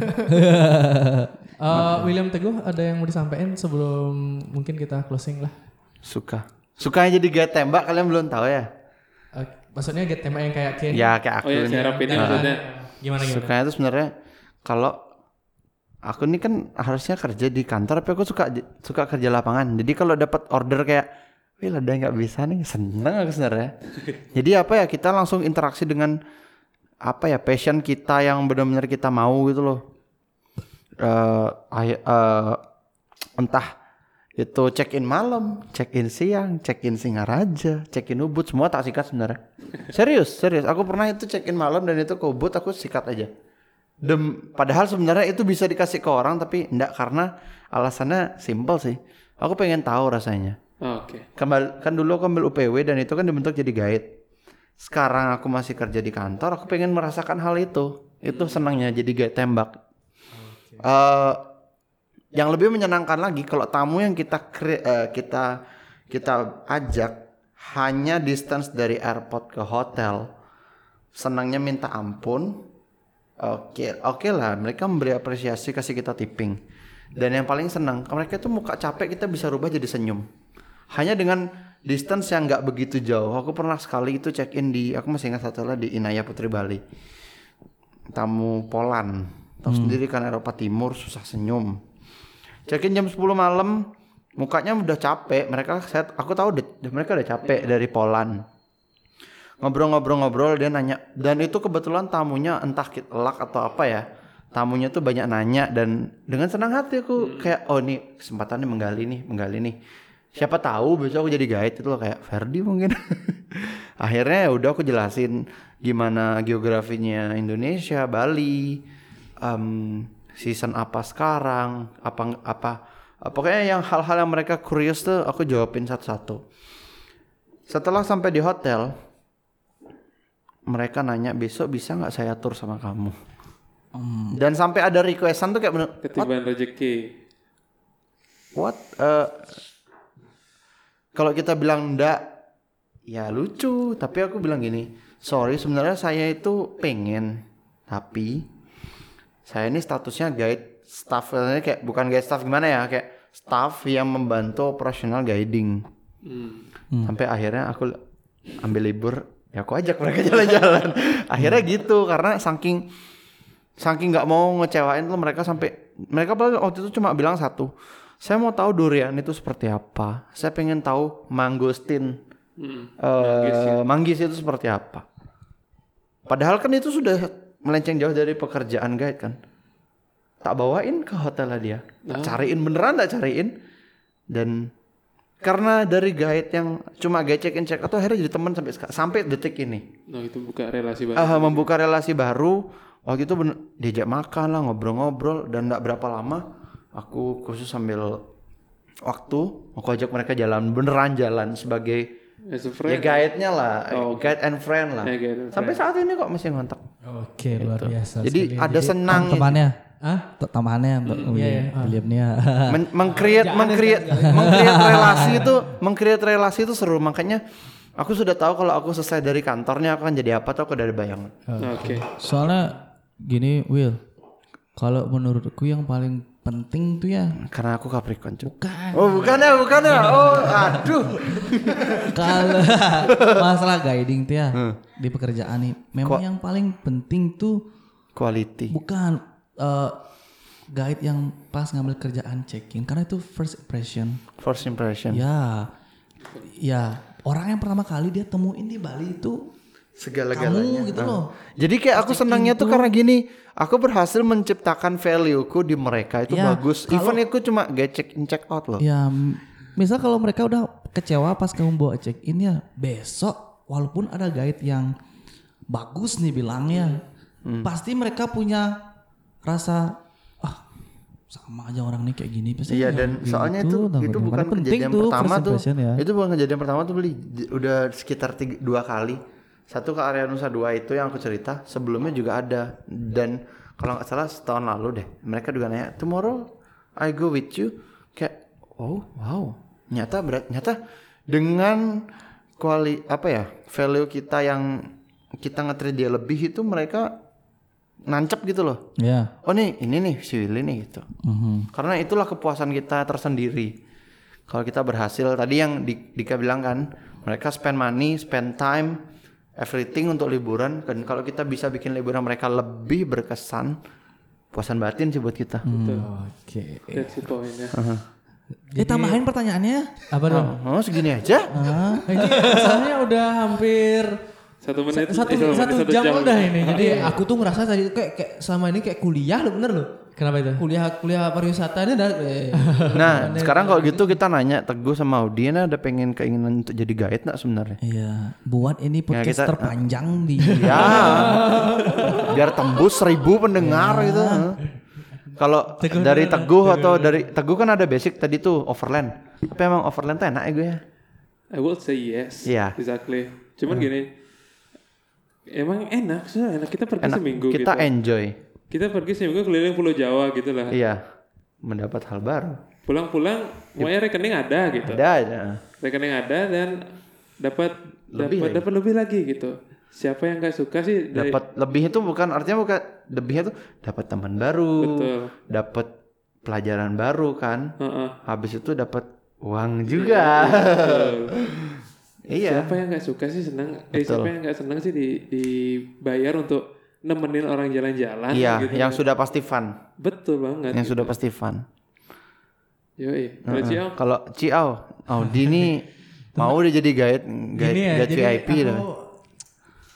Eh, William Teguh ada yang mau disampaikan sebelum mungkin kita closing lah. Suka. Sukanya jadi gaya tembak kalian belum tahu ya? Eh, maksudnya get tema yang kayak kayak Ya kayak aku Oh ya, maksudnya. gimana gimana? Sukanya tuh sebenarnya kalau aku ini kan harusnya kerja di kantor tapi aku suka suka kerja lapangan. Jadi kalau dapat order kayak Wih ada nggak bisa nih seneng aku sebenarnya. Jadi apa ya kita langsung interaksi dengan apa ya passion kita yang benar-benar kita mau gitu loh. Eh ay- eh, entah itu check in malam, check in siang, check in Singaraja, check in Ubud semua tak sikat sebenarnya. serius, serius. Aku pernah itu check in malam dan itu ke Ubud aku sikat aja. Dem, padahal sebenarnya itu bisa dikasih ke orang tapi enggak karena alasannya simple sih. Aku pengen tahu rasanya. Oh, Oke. Kembali, kan dulu aku ambil UPW dan itu kan dibentuk jadi guide. Sekarang aku masih kerja di kantor, aku pengen merasakan hal itu. Itu senangnya jadi guide tembak. Eh, yang lebih menyenangkan lagi kalau tamu yang kita kre- eh, kita kita ajak hanya distance dari airport ke hotel, senangnya minta ampun. Oke, oke lah, mereka memberi apresiasi kasih kita tipping. Dan yang paling senang, mereka tuh muka capek kita bisa rubah jadi senyum. Hanya dengan distance yang nggak begitu jauh. Aku pernah sekali itu check in di, aku masih ingat satu lagi di Inaya Putri Bali. Tamu Poland, tahu sendiri kan Eropa Timur susah senyum. Check in jam 10 malam, mukanya udah capek. Mereka saya aku tahu deh, mereka udah capek dari Poland ngobrol-ngobrol-ngobrol dia nanya dan itu kebetulan tamunya entah telak atau apa ya tamunya tuh banyak nanya dan dengan senang hati aku kayak oh ini kesempatannya menggali nih menggali nih siapa tahu besok aku jadi guide itu loh kayak Ferdi mungkin. Akhirnya ya udah aku jelasin gimana geografinya Indonesia Bali em, season apa sekarang apa apa pokoknya yang hal-hal yang mereka curious tuh aku jawabin satu-satu. Setelah sampai di hotel mereka nanya besok bisa nggak saya tur sama kamu? Dan sampai ada requestan tuh kayak bener Ketiban rezeki. what? Eh, kalau kita bilang enggak ya lucu. Tapi aku bilang gini sorry sebenarnya saya itu pengen tapi saya ini statusnya guide staff. Kayak bukan guide staff gimana ya kayak staff yang membantu operasional guiding. Sampai akhirnya aku ambil libur ya aku ajak mereka jalan-jalan. Akhirnya gitu karena saking saking nggak mau ngecewain tuh mereka sampai mereka waktu itu cuma bilang satu saya mau tahu durian itu seperti apa. Saya pengen tahu mangostin eh, manggis itu seperti apa. Padahal kan itu sudah melenceng jauh dari pekerjaan guide kan. Tak bawain ke hotelnya dia. Tak cariin beneran tak cariin. Dan karena dari guide yang cuma guide check in check atau akhirnya jadi teman sampai sampai detik ini. Nah itu buka relasi baru. Ah, membuka relasi baru. Waktu itu bener, diajak makan lah ngobrol-ngobrol. Dan tidak berapa lama aku khusus sambil waktu aku ajak mereka jalan beneran jalan sebagai As a ya friend. guide-nya lah Oh, guide and friend lah. Guide and sampai saat ini kok masih ngontak. Oke, luar biasa. jadi ada senang tambahannya. Ah, tambahannya Mbak William. Williamnya men mengcreate mengcreate mengcreate relasi itu mengcreate relasi itu seru. Makanya aku sudah tahu kalau aku selesai dari kantornya aku akan jadi apa tuh aku dari bayangan. Oke. soalnya gini Will. Kalau menurutku yang paling penting tuh ya. Karena aku Capricorn cuy. bukan. Oh bukan ya bukan ya. Oh aduh. Kalau masalah guiding tuh ya di pekerjaan nih memang yang paling penting tuh quality. Bukan eh, guide yang pas ngambil kerjaan check-in karena itu first impression. First impression. Ya ya orang yang pertama kali dia temuin di Bali itu segala-galanya kamu gitu Ah. loh Jadi kayak aku senangnya tuh karena gini, aku berhasil menciptakan value-ku di mereka itu Ya, bagus. Even aku cuma gak check in check out loh. Ya, misal kalau mereka udah kecewa pas kamu bawa check in ya besok walaupun ada guide yang bagus nih bilangnya, pasti mereka punya rasa ah sama aja orang nih kayak gini pasti Iya kayak dan gitu, soalnya itu namanya. itu Makanya bukan kejadian pertama tuh. ya. Itu bukan kejadian pertama tuh beli udah sekitar tiga, dua kali. Satu ke area Nusa Dua itu yang aku cerita. Sebelumnya juga ada dan kalau nggak salah setahun lalu deh. Mereka juga nanya tomorrow I go with you. Kayak oh wow. Nyata berat nyata dengan kuali apa ya value kita yang kita nge dia lebih itu mereka nancep gitu loh. ya Oh nih ini nih si Willy nih gitu. Mhm. Karena itulah kepuasan kita tersendiri. Kalau kita berhasil tadi yang Di- Dika bilang kan, mereka spend money, spend time, everything untuk liburan. Dan kalau kita bisa bikin liburan mereka lebih berkesan, puasan batin sih buat kita. Oke. That's the point ya. eh tambahin pertanyaannya Apa dong? Oh segini aja? Ini soalnya udah hampir Satu menit. satu, eh, satu, menit, jam, udah ini. Jadi Jadi aku tuh ngerasa tadi tuh kayak, kayak selama ini kayak kuliah lo bener lo. Kenapa itu? Kuliah kuliah pariwisata ini udah eh, Nah sekarang kalau gitu kita nanya Teguh sama Audi, ini ada pengen keinginan untuk jadi guide nggak sebenarnya? Iya, buat ini podcast kita- terpanjang di Ya, biar tembus seribu pendengar gitu. Kalau dari Teguh atau dari Teguh kan ada basic tadi tuh overland. Tapi emang overland tuh enak ya gue ya. I would say yes. Iya. Exactly. Cuman gini, emang enak sih, enak kita pergi Enak. seminggu Kita gitu. enjoy. Kita pergi seminggu keliling Pulau Jawa gitu lah. Iya. Mendapat hal baru. Pulang-pulang, semuanya rekening ada gitu. Ada aja. Rekening ada dan dapat Lebih dapat lagi. dapat lebih lagi gitu. Siapa yang nggak suka sih dari Dapat lebih itu bukan artinya bukan lebihnya tuh dapat teman baru, Betul. dapat pelajaran baru kan. Heeh. Habis itu dapat uang juga. Betul. iya. Siapa yang nggak suka sih senang? Eh siapa yang nggak senang sih di dibayar untuk nemenin orang jalan-jalan Iya, gitu. yang sudah pasti fun. Betul banget. Yang sudah pasti fun. Yoi. Kalau Cio, Kalau Ciao, Audi ini mau dia jadi guide guide, ya, guide jadi VIP aku dah. eh,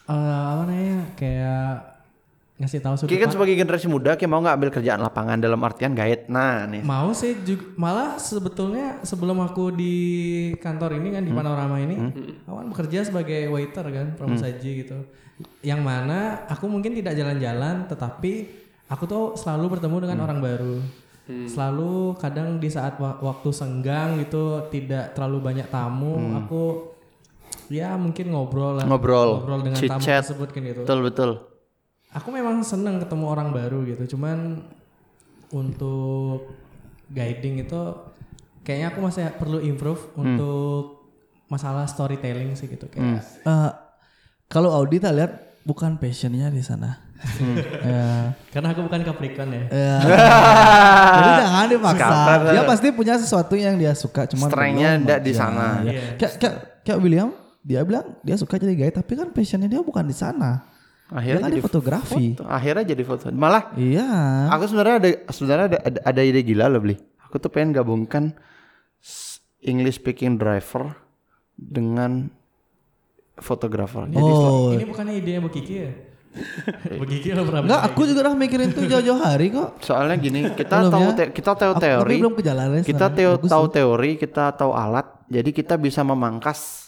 apa namanya kayak ngasih tahu sudut Kita kan sebagai generasi muda, kita mau nggak ambil kerjaan lapangan dalam artian guide. Nah, nih. Mau sih juga, malah sebetulnya sebelum aku di kantor ini kan di Panorama ini, aku kan bekerja sebagai waiter kan, pramusaji gitu. Yang mana aku mungkin tidak jalan-jalan, tetapi aku tuh selalu bertemu dengan orang baru. Selalu kadang di saat wa- waktu senggang gitu, tidak terlalu banyak tamu, aku ya mungkin ngobrol lah, Ngobrol, dengan tamu chit-chat. tersebut kan gitu. Betul betul. Aku memang seneng ketemu orang baru gitu, cuman untuk guiding itu kayaknya aku masih perlu improve untuk masalah storytelling sih gitu kayak. Eh, kalau Audi tak lihat bukan passionnya di sana. Ya. Karena aku bukan Capricorn ya. Ya. Jadi jangan dipaksa. Skater. Dia pasti punya sesuatu yang dia suka, cuma Strength-nya ndak di sana. Ya. Kayak, kayak, kayak William, dia bilang dia suka jadi guide, tapi kan passionnya dia bukan di sana. Akhirnya dia kan jadi di fotografi. foto. Akhirnya jadi foto. Malah Iya. aku sebenarnya ada sebenarnya ada, ada ada ide gila loh beli. Aku tuh pengen gabungkan English speaking driver dengan fotografer. Jadi Oh, Ini bukannya idenya Bu Kiki ya? Bu Kiki lo pernah enggak, aku juga udah mikirin tuh jauh-jauh hari kok. soalnya gini, kita Belum tahu ya? te- kita tahu Aku- teori. Tapi belum ke jalannya. kita sebenarnya. teo, Bagus tahu teori, kita tahu alat, jadi kita bisa memangkas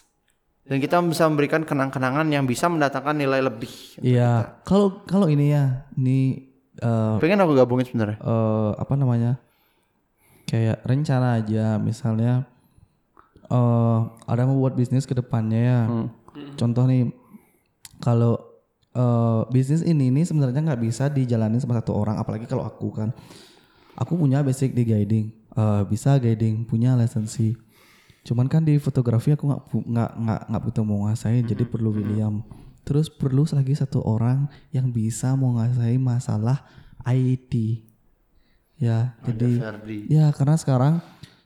dan kita bisa memberikan kenang-kenangan yang bisa mendatangkan nilai lebih. Iya. Kalau kalau ini ya, ini eh, Pengen aku gabungin sebenarnya. eh, apa namanya? Kayak rencana aja, misalnya eh ada mau buat bisnis ke depannya ya. Contoh nih, kalau eh, bisnis ini nih sebenarnya nggak bisa dijalani sama satu orang, apalagi kalau aku kan. Aku punya basic di guiding, eh, bisa guiding, punya lisensi. Cuman kan di fotografi aku nggak nggak nggak nggak butuh menguasai, jadi perlu William. Terus perlu lagi satu orang yang bisa menguasai masalah IT. Ya, jadi Ferdi. ya karena sekarang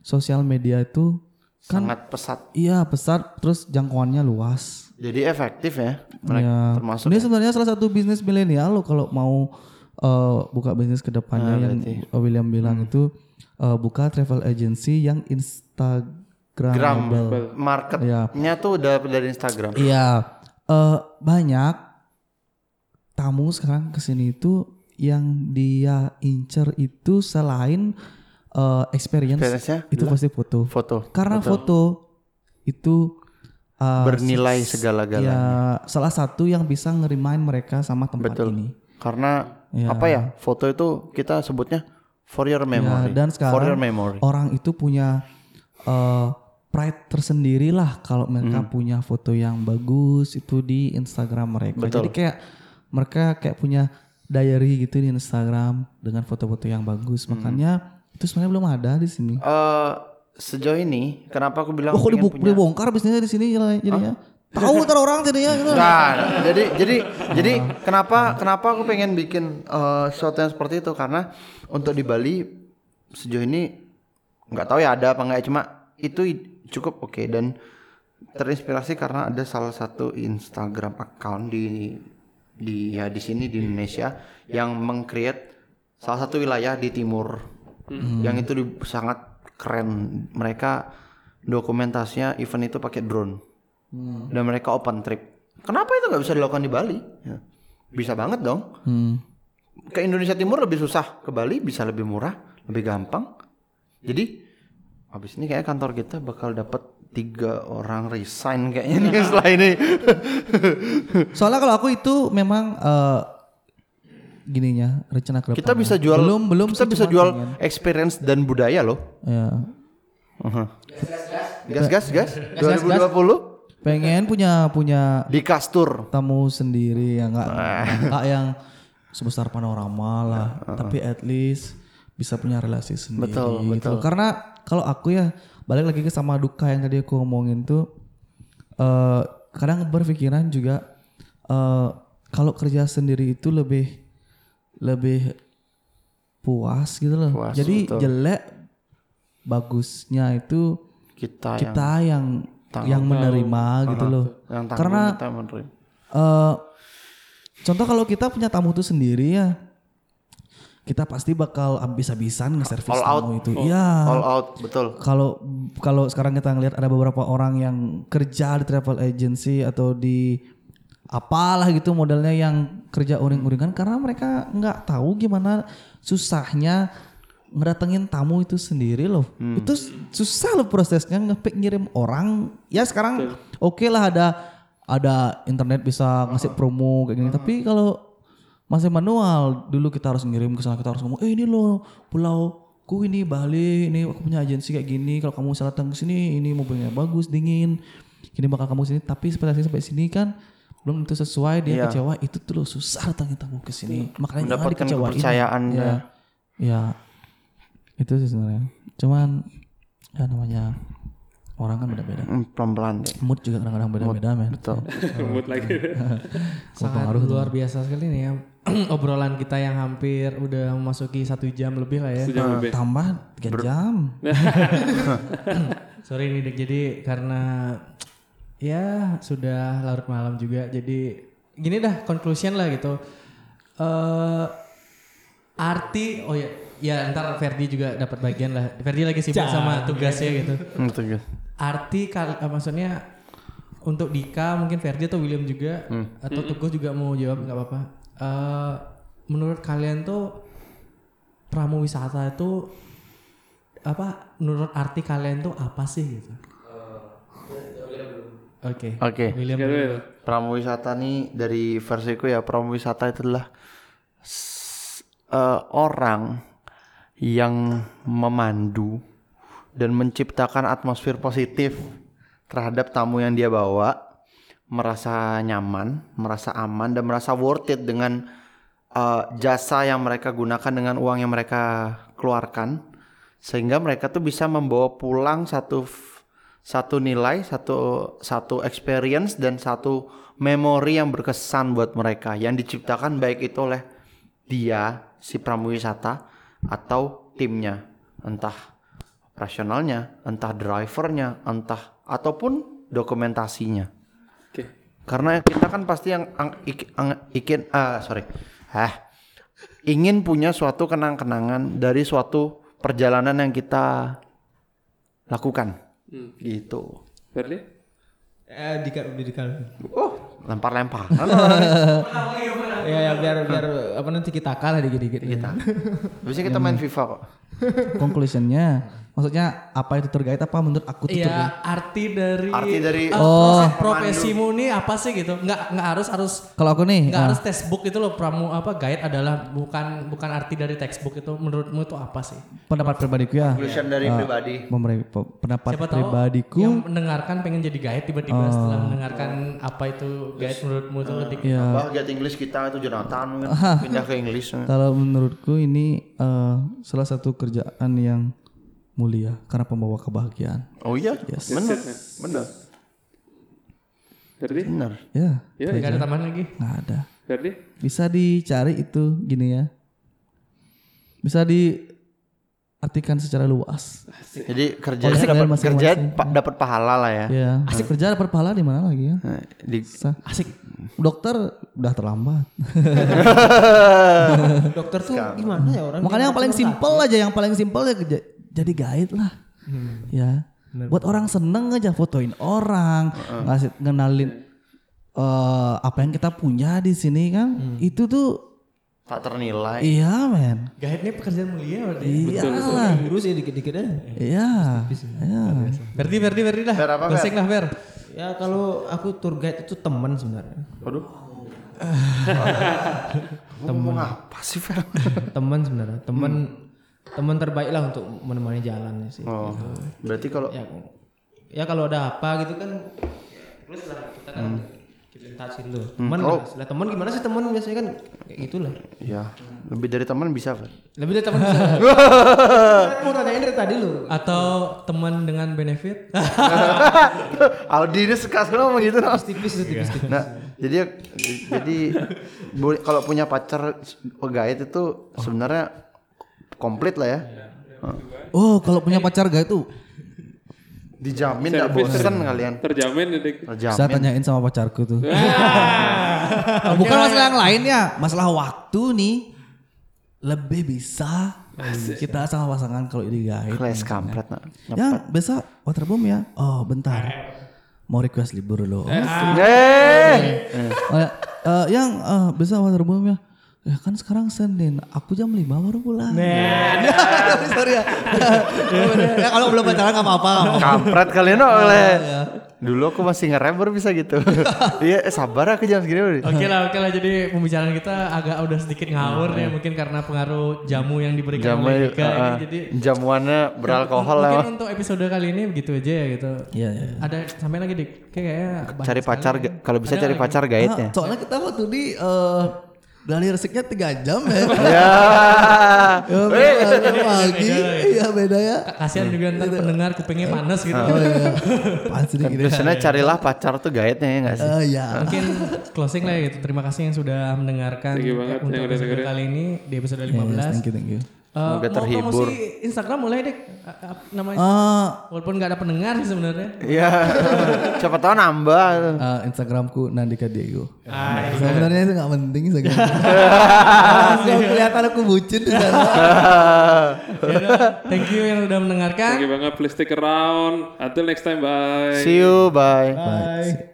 sosial media itu kan Sangat pesat. iya besar terus jangkauannya luas. Jadi efektif ya. Mereka Ya. termasuk Ini sebenarnya salah satu bisnis milenial lo kalau mau eh, buka bisnis ke depannya yang William bilang itu eh, buka travel agency yang Instagramable. marketnya tuh udah dari Instagram. Iya, eh, banyak tamu sekarang ke sini itu yang dia incer itu selain eh, experience itu pasti foto. Foto. Karena foto itu eh, Bernilai segala-galanya. Ya, salah satu yang bisa ngerimain mereka sama tempat Betul. ini. Karena Iya. apa ya? Foto itu kita sebutnya for your memory. Ya, dan sekarang for your memory. orang itu punya eh, pride tersendiri lah kalau mereka Hmm. punya foto yang bagus itu di Instagram mereka. Jadi kayak mereka kayak punya diary gitu di Instagram dengan foto-foto yang bagus. Hmm. Makanya itu sebenarnya belum ada di sini. Eh, sejauh ini kenapa aku bilang Oh, kok pengen dibu- dibongkar bisnisnya di sini jadinya? Tahu ntar orang jadinya gitu. Nah, jadi jadi jadi kenapa kenapa aku pengen bikin eh, sesuatu yang seperti itu karena untuk di Bali sejauh ini nggak tahu ya ada apa nggak cuma itu cukup oke dan terinspirasi karena ada salah satu Instagram account di di ya di sini di Indonesia yang mengcreate salah satu wilayah di timur yang itu di- sangat keren mereka dokumentasinya event itu pakai drone dan mereka open trip. Kenapa itu nggak bisa dilakukan di Bali? Ya. Bisa banget dong. Hmm. Ke Indonesia Timur lebih susah, ke Bali bisa lebih murah, lebih gampang. Jadi habis ini kayak kantor kita bakal dapat tiga orang resign kayaknya nih setelah ini. Soalnya kalau aku itu memang eh gininya rencana ke kita depannya. bisa jual belum belum kita bisa jual pengen. experience dan budaya loh. Ya. Uh-huh. Gas gas gas. 2020 Pengen punya punya di Kastur. tamu sendiri ya nggak nggak yang sebesar panorama lah tapi at least bisa punya relasi sendiri Betul, gitu. karena kalau aku ya balik lagi ke sama duka yang tadi aku ngomongin tuh eh kadang berpikiran juga eh kalau kerja sendiri itu lebih lebih puas gitu loh Puas, jadi betul. jelek bagusnya itu Kita, kita yang tahu. yang menerima gitu loh yang, yang tanggung karena kita menerima. eh contoh kalau kita punya tamu tuh sendiri ya kita pasti bakal habis-habisan nge-service All out. tamu itu iya all out betul. kalau kalau sekarang kita ngelihat ada beberapa orang yang kerja di travel agency atau di apalah gitu modelnya yang kerja uring-uringan karena mereka nggak tahu gimana susahnya ngedatengin tamu itu sendiri loh. Itu s- susah loh prosesnya ngepick ngirim orang. Ya sekarang oke lah ada ada internet bisa ngasih promo kayak gini. Tapi kalau masih manual. Dulu kita harus ngirim ke sana kita harus ngomong eh ini loh pulau ku ini Bali ini aku punya agensi kayak gini. Kalau kamu misalnya datang ke sini ini mobilnya bagus dingin. Gini bakal kamu sini. Tapi seperti sampai sini kan belum tentu sesuai dia Iya. kecewa. Itu tuh loh susah datangin tamu ke sini. Makanya jangan Mendapatkan dikecewain. kepercayaan ya, ya itu sih sebenarnya. Cuman ya namanya orang kan beda-beda. Hmm, pelan-pelan deh. mood juga kadang-kadang beda-beda men. Betul. Mood lagi. Sangat luar biasa sekali nih ya obrolan kita yang hampir udah memasuki satu jam lebih lah ya. Sejam lebih. tambah 3 jam Sorry nih Dek, jadi karena ya sudah larut malam juga. Jadi gini dah conclusion lah gitu. eh arti oh ya ya ntar Ferdi juga dapat bagian lah. Ferdi lagi sibuk sama tugasnya gitu. Hmm. Arti kal- eh, maksudnya untuk Dika mungkin Ferdi atau William juga atau Tugas juga mau jawab nggak apa-apa. Eh menurut kalian tuh pramu wisata itu apa menurut arti kalian tuh apa sih gitu? Oke. Oke. Will. Pramuwisata nih dari versiku ya pramuwisata itu adalah eh, orang yang memandu dan menciptakan atmosfer positif terhadap tamu yang dia bawa, merasa nyaman, merasa aman dan merasa worth it dengan eh, jasa yang mereka gunakan dengan uang yang mereka keluarkan. Sehingga mereka tuh bisa membawa pulang satu satu nilai, satu satu experience dan satu memori yang berkesan buat mereka. Yang diciptakan baik itu oleh dia si pramuwisata atau timnya, entah operasionalnya, entah drivernya, entah ataupun dokumentasinya. Karena kita kan pasti yang ang, ik- ang- ikin ah sorry, ah ingin punya suatu kenang-kenangan dari suatu perjalanan yang kita lakukan, Hmm. gitu. Berli? Eh Dika Dika. Oh, lempar-lempar. ya, ya biar biar apa nanti kita kalah dikit-dikit. kita. Bisa kita main FIFA kok. Conclusionnya Maksudnya apa itu tour guide apa menurut aku tuh guide? Iya, arti dari Arti dari eh, Oh. profesimu nih apa sih gitu? Nggak nggak harus harus Kalau aku nih, nggak ah, harus textbook itu loh pramu apa guide adalah bukan bukan arti dari textbook itu menurutmu itu apa sih? pendapat pribadiku ya. Conclusion dari pribadi. Memre- pe- pendapat Siapa tahu pribadiku yang mendengarkan pengen jadi guide tiba-tiba setelah mendengarkan apa itu guide menurutmu itu ketika ya Bah, get English kita itu Jonathan pindah ke English. kalau menurutku ini eh, salah satu kerjaan yang mulia karena pembawa kebahagiaan. Oh iya, benar, benar, Berarti? benar. Ya, Ya, nggak ada tambahan lagi. nggak ada. berarti? Bisa dicari itu gini ya. Bisa diartikan secara luas. Jadi kerja dapat kerja pa- dapat pahala lah ya. Ya, kerja dapat pahala di mana lagi ya? Di Sa- Dokter udah terlambat. Dokter tuh gimana ya orang? Makanya yang paling simpel aja, yang paling simpel ya jadi guide lah. Ya. Buat orang seneng aja fotoin orang, ngasih ngenalin eh, apa yang kita punya di sini kan. Itu tuh tak ternilai. iya men. Guide ini pekerjaan mulia berarti. Iya lah. Urus ya dikit-dikit aja. Iya. Iya. Berarti berarti berarti lah. Fer apa? Closing lah Fer. Ya kalau aku tour guide itu teman sebenarnya. Aduh. Ngomong apa sih, Fer? teman sebenarnya. Teman teman terbaik lah untuk menemani jalan sih. Oh, berarti kalau Ya, ya kalau ada apa gitu kan terus lah kita kan keep touch gitu. Teman lah. Lah teman gimana sih teman biasanya kan kayak gitulah. ya lebih dari teman bisa, Fer. Lebih dari teman bisa. Mau tanyain dari tadi lu. Atau teman dengan benefit? Aldi ini suka ngomong gitu. no. Tipis itu tipis. tipis. Nah, jadi jadi kalau punya pacar guide itu sebenarnya komplit lah ya. Oh, kalau punya pacar gak itu Dijamin nggak bosen kalian. Terjamin saya Terjamin. tanyain sama pacarku tuh. Oh, bukan masalah yang lain ya, masalah waktu nih lebih bisa kita sama pasangan kalau ini guide. Kelas kampret nak. Yang biasa waterboom ya. Oh, bentar. Mau request libur dulu. Oh, Eh, Oh, ya. Eh, yang eh, bisa waterboom ya. Ya kan sekarang Senin, aku jam 5 baru pulang. Sorry ya. ya kalau belum pacaran gak apa-apa. kampret kalian no, oleh. Dulu aku masih nge-rap baru bisa gitu. Iya, eh, sabar aku jam segini. Oke lah, oke lah. Jadi pembicaraan kita agak udah sedikit ngawur ya, mungkin karena pengaruh jamu yang diberikan Jamu oleh Dika. uh. Jadi jamuannya beralkohol lah. mungkin untuk episode kali ini begitu aja ya gitu. Iya, iya. Ada sampai lagi dik, kayaknya banyak Cari pacar, kalau bisa cari pacar guide-nya. Ah, soalnya kita waktu di eh gali resiknya 3 jam ya. Ya. Ya, pagi. Iya beda ya. Kasihan juga ntar pendengar kupingnya panas gitu. Oh iya. Pasti gini. Biasanya carilah pacar tuh guide-nya ya nggak sih? Eh ya. Mungkin closing lah ya gitu. Terima kasih yang sudah mendengarkan Thank you banget untuk episode kali ini di episode 15. Yes, thank you, thank you. Eh, Semoga mau terhibur. promosi Instagram mulai deh A- a- namanya. Eh, Walaupun nggak ada pendengar sih sebenarnya. Iya. Siapa tahu nambah. eh, Instagramku Nandika Diego. Sebenarnya itu nggak penting Instagram. Langsung kelihatan aku bucin di sana. Ya thank you yang udah mendengarkan. Thank you banget. Please stick around. Until next time. Bye. See you, bye. Bye.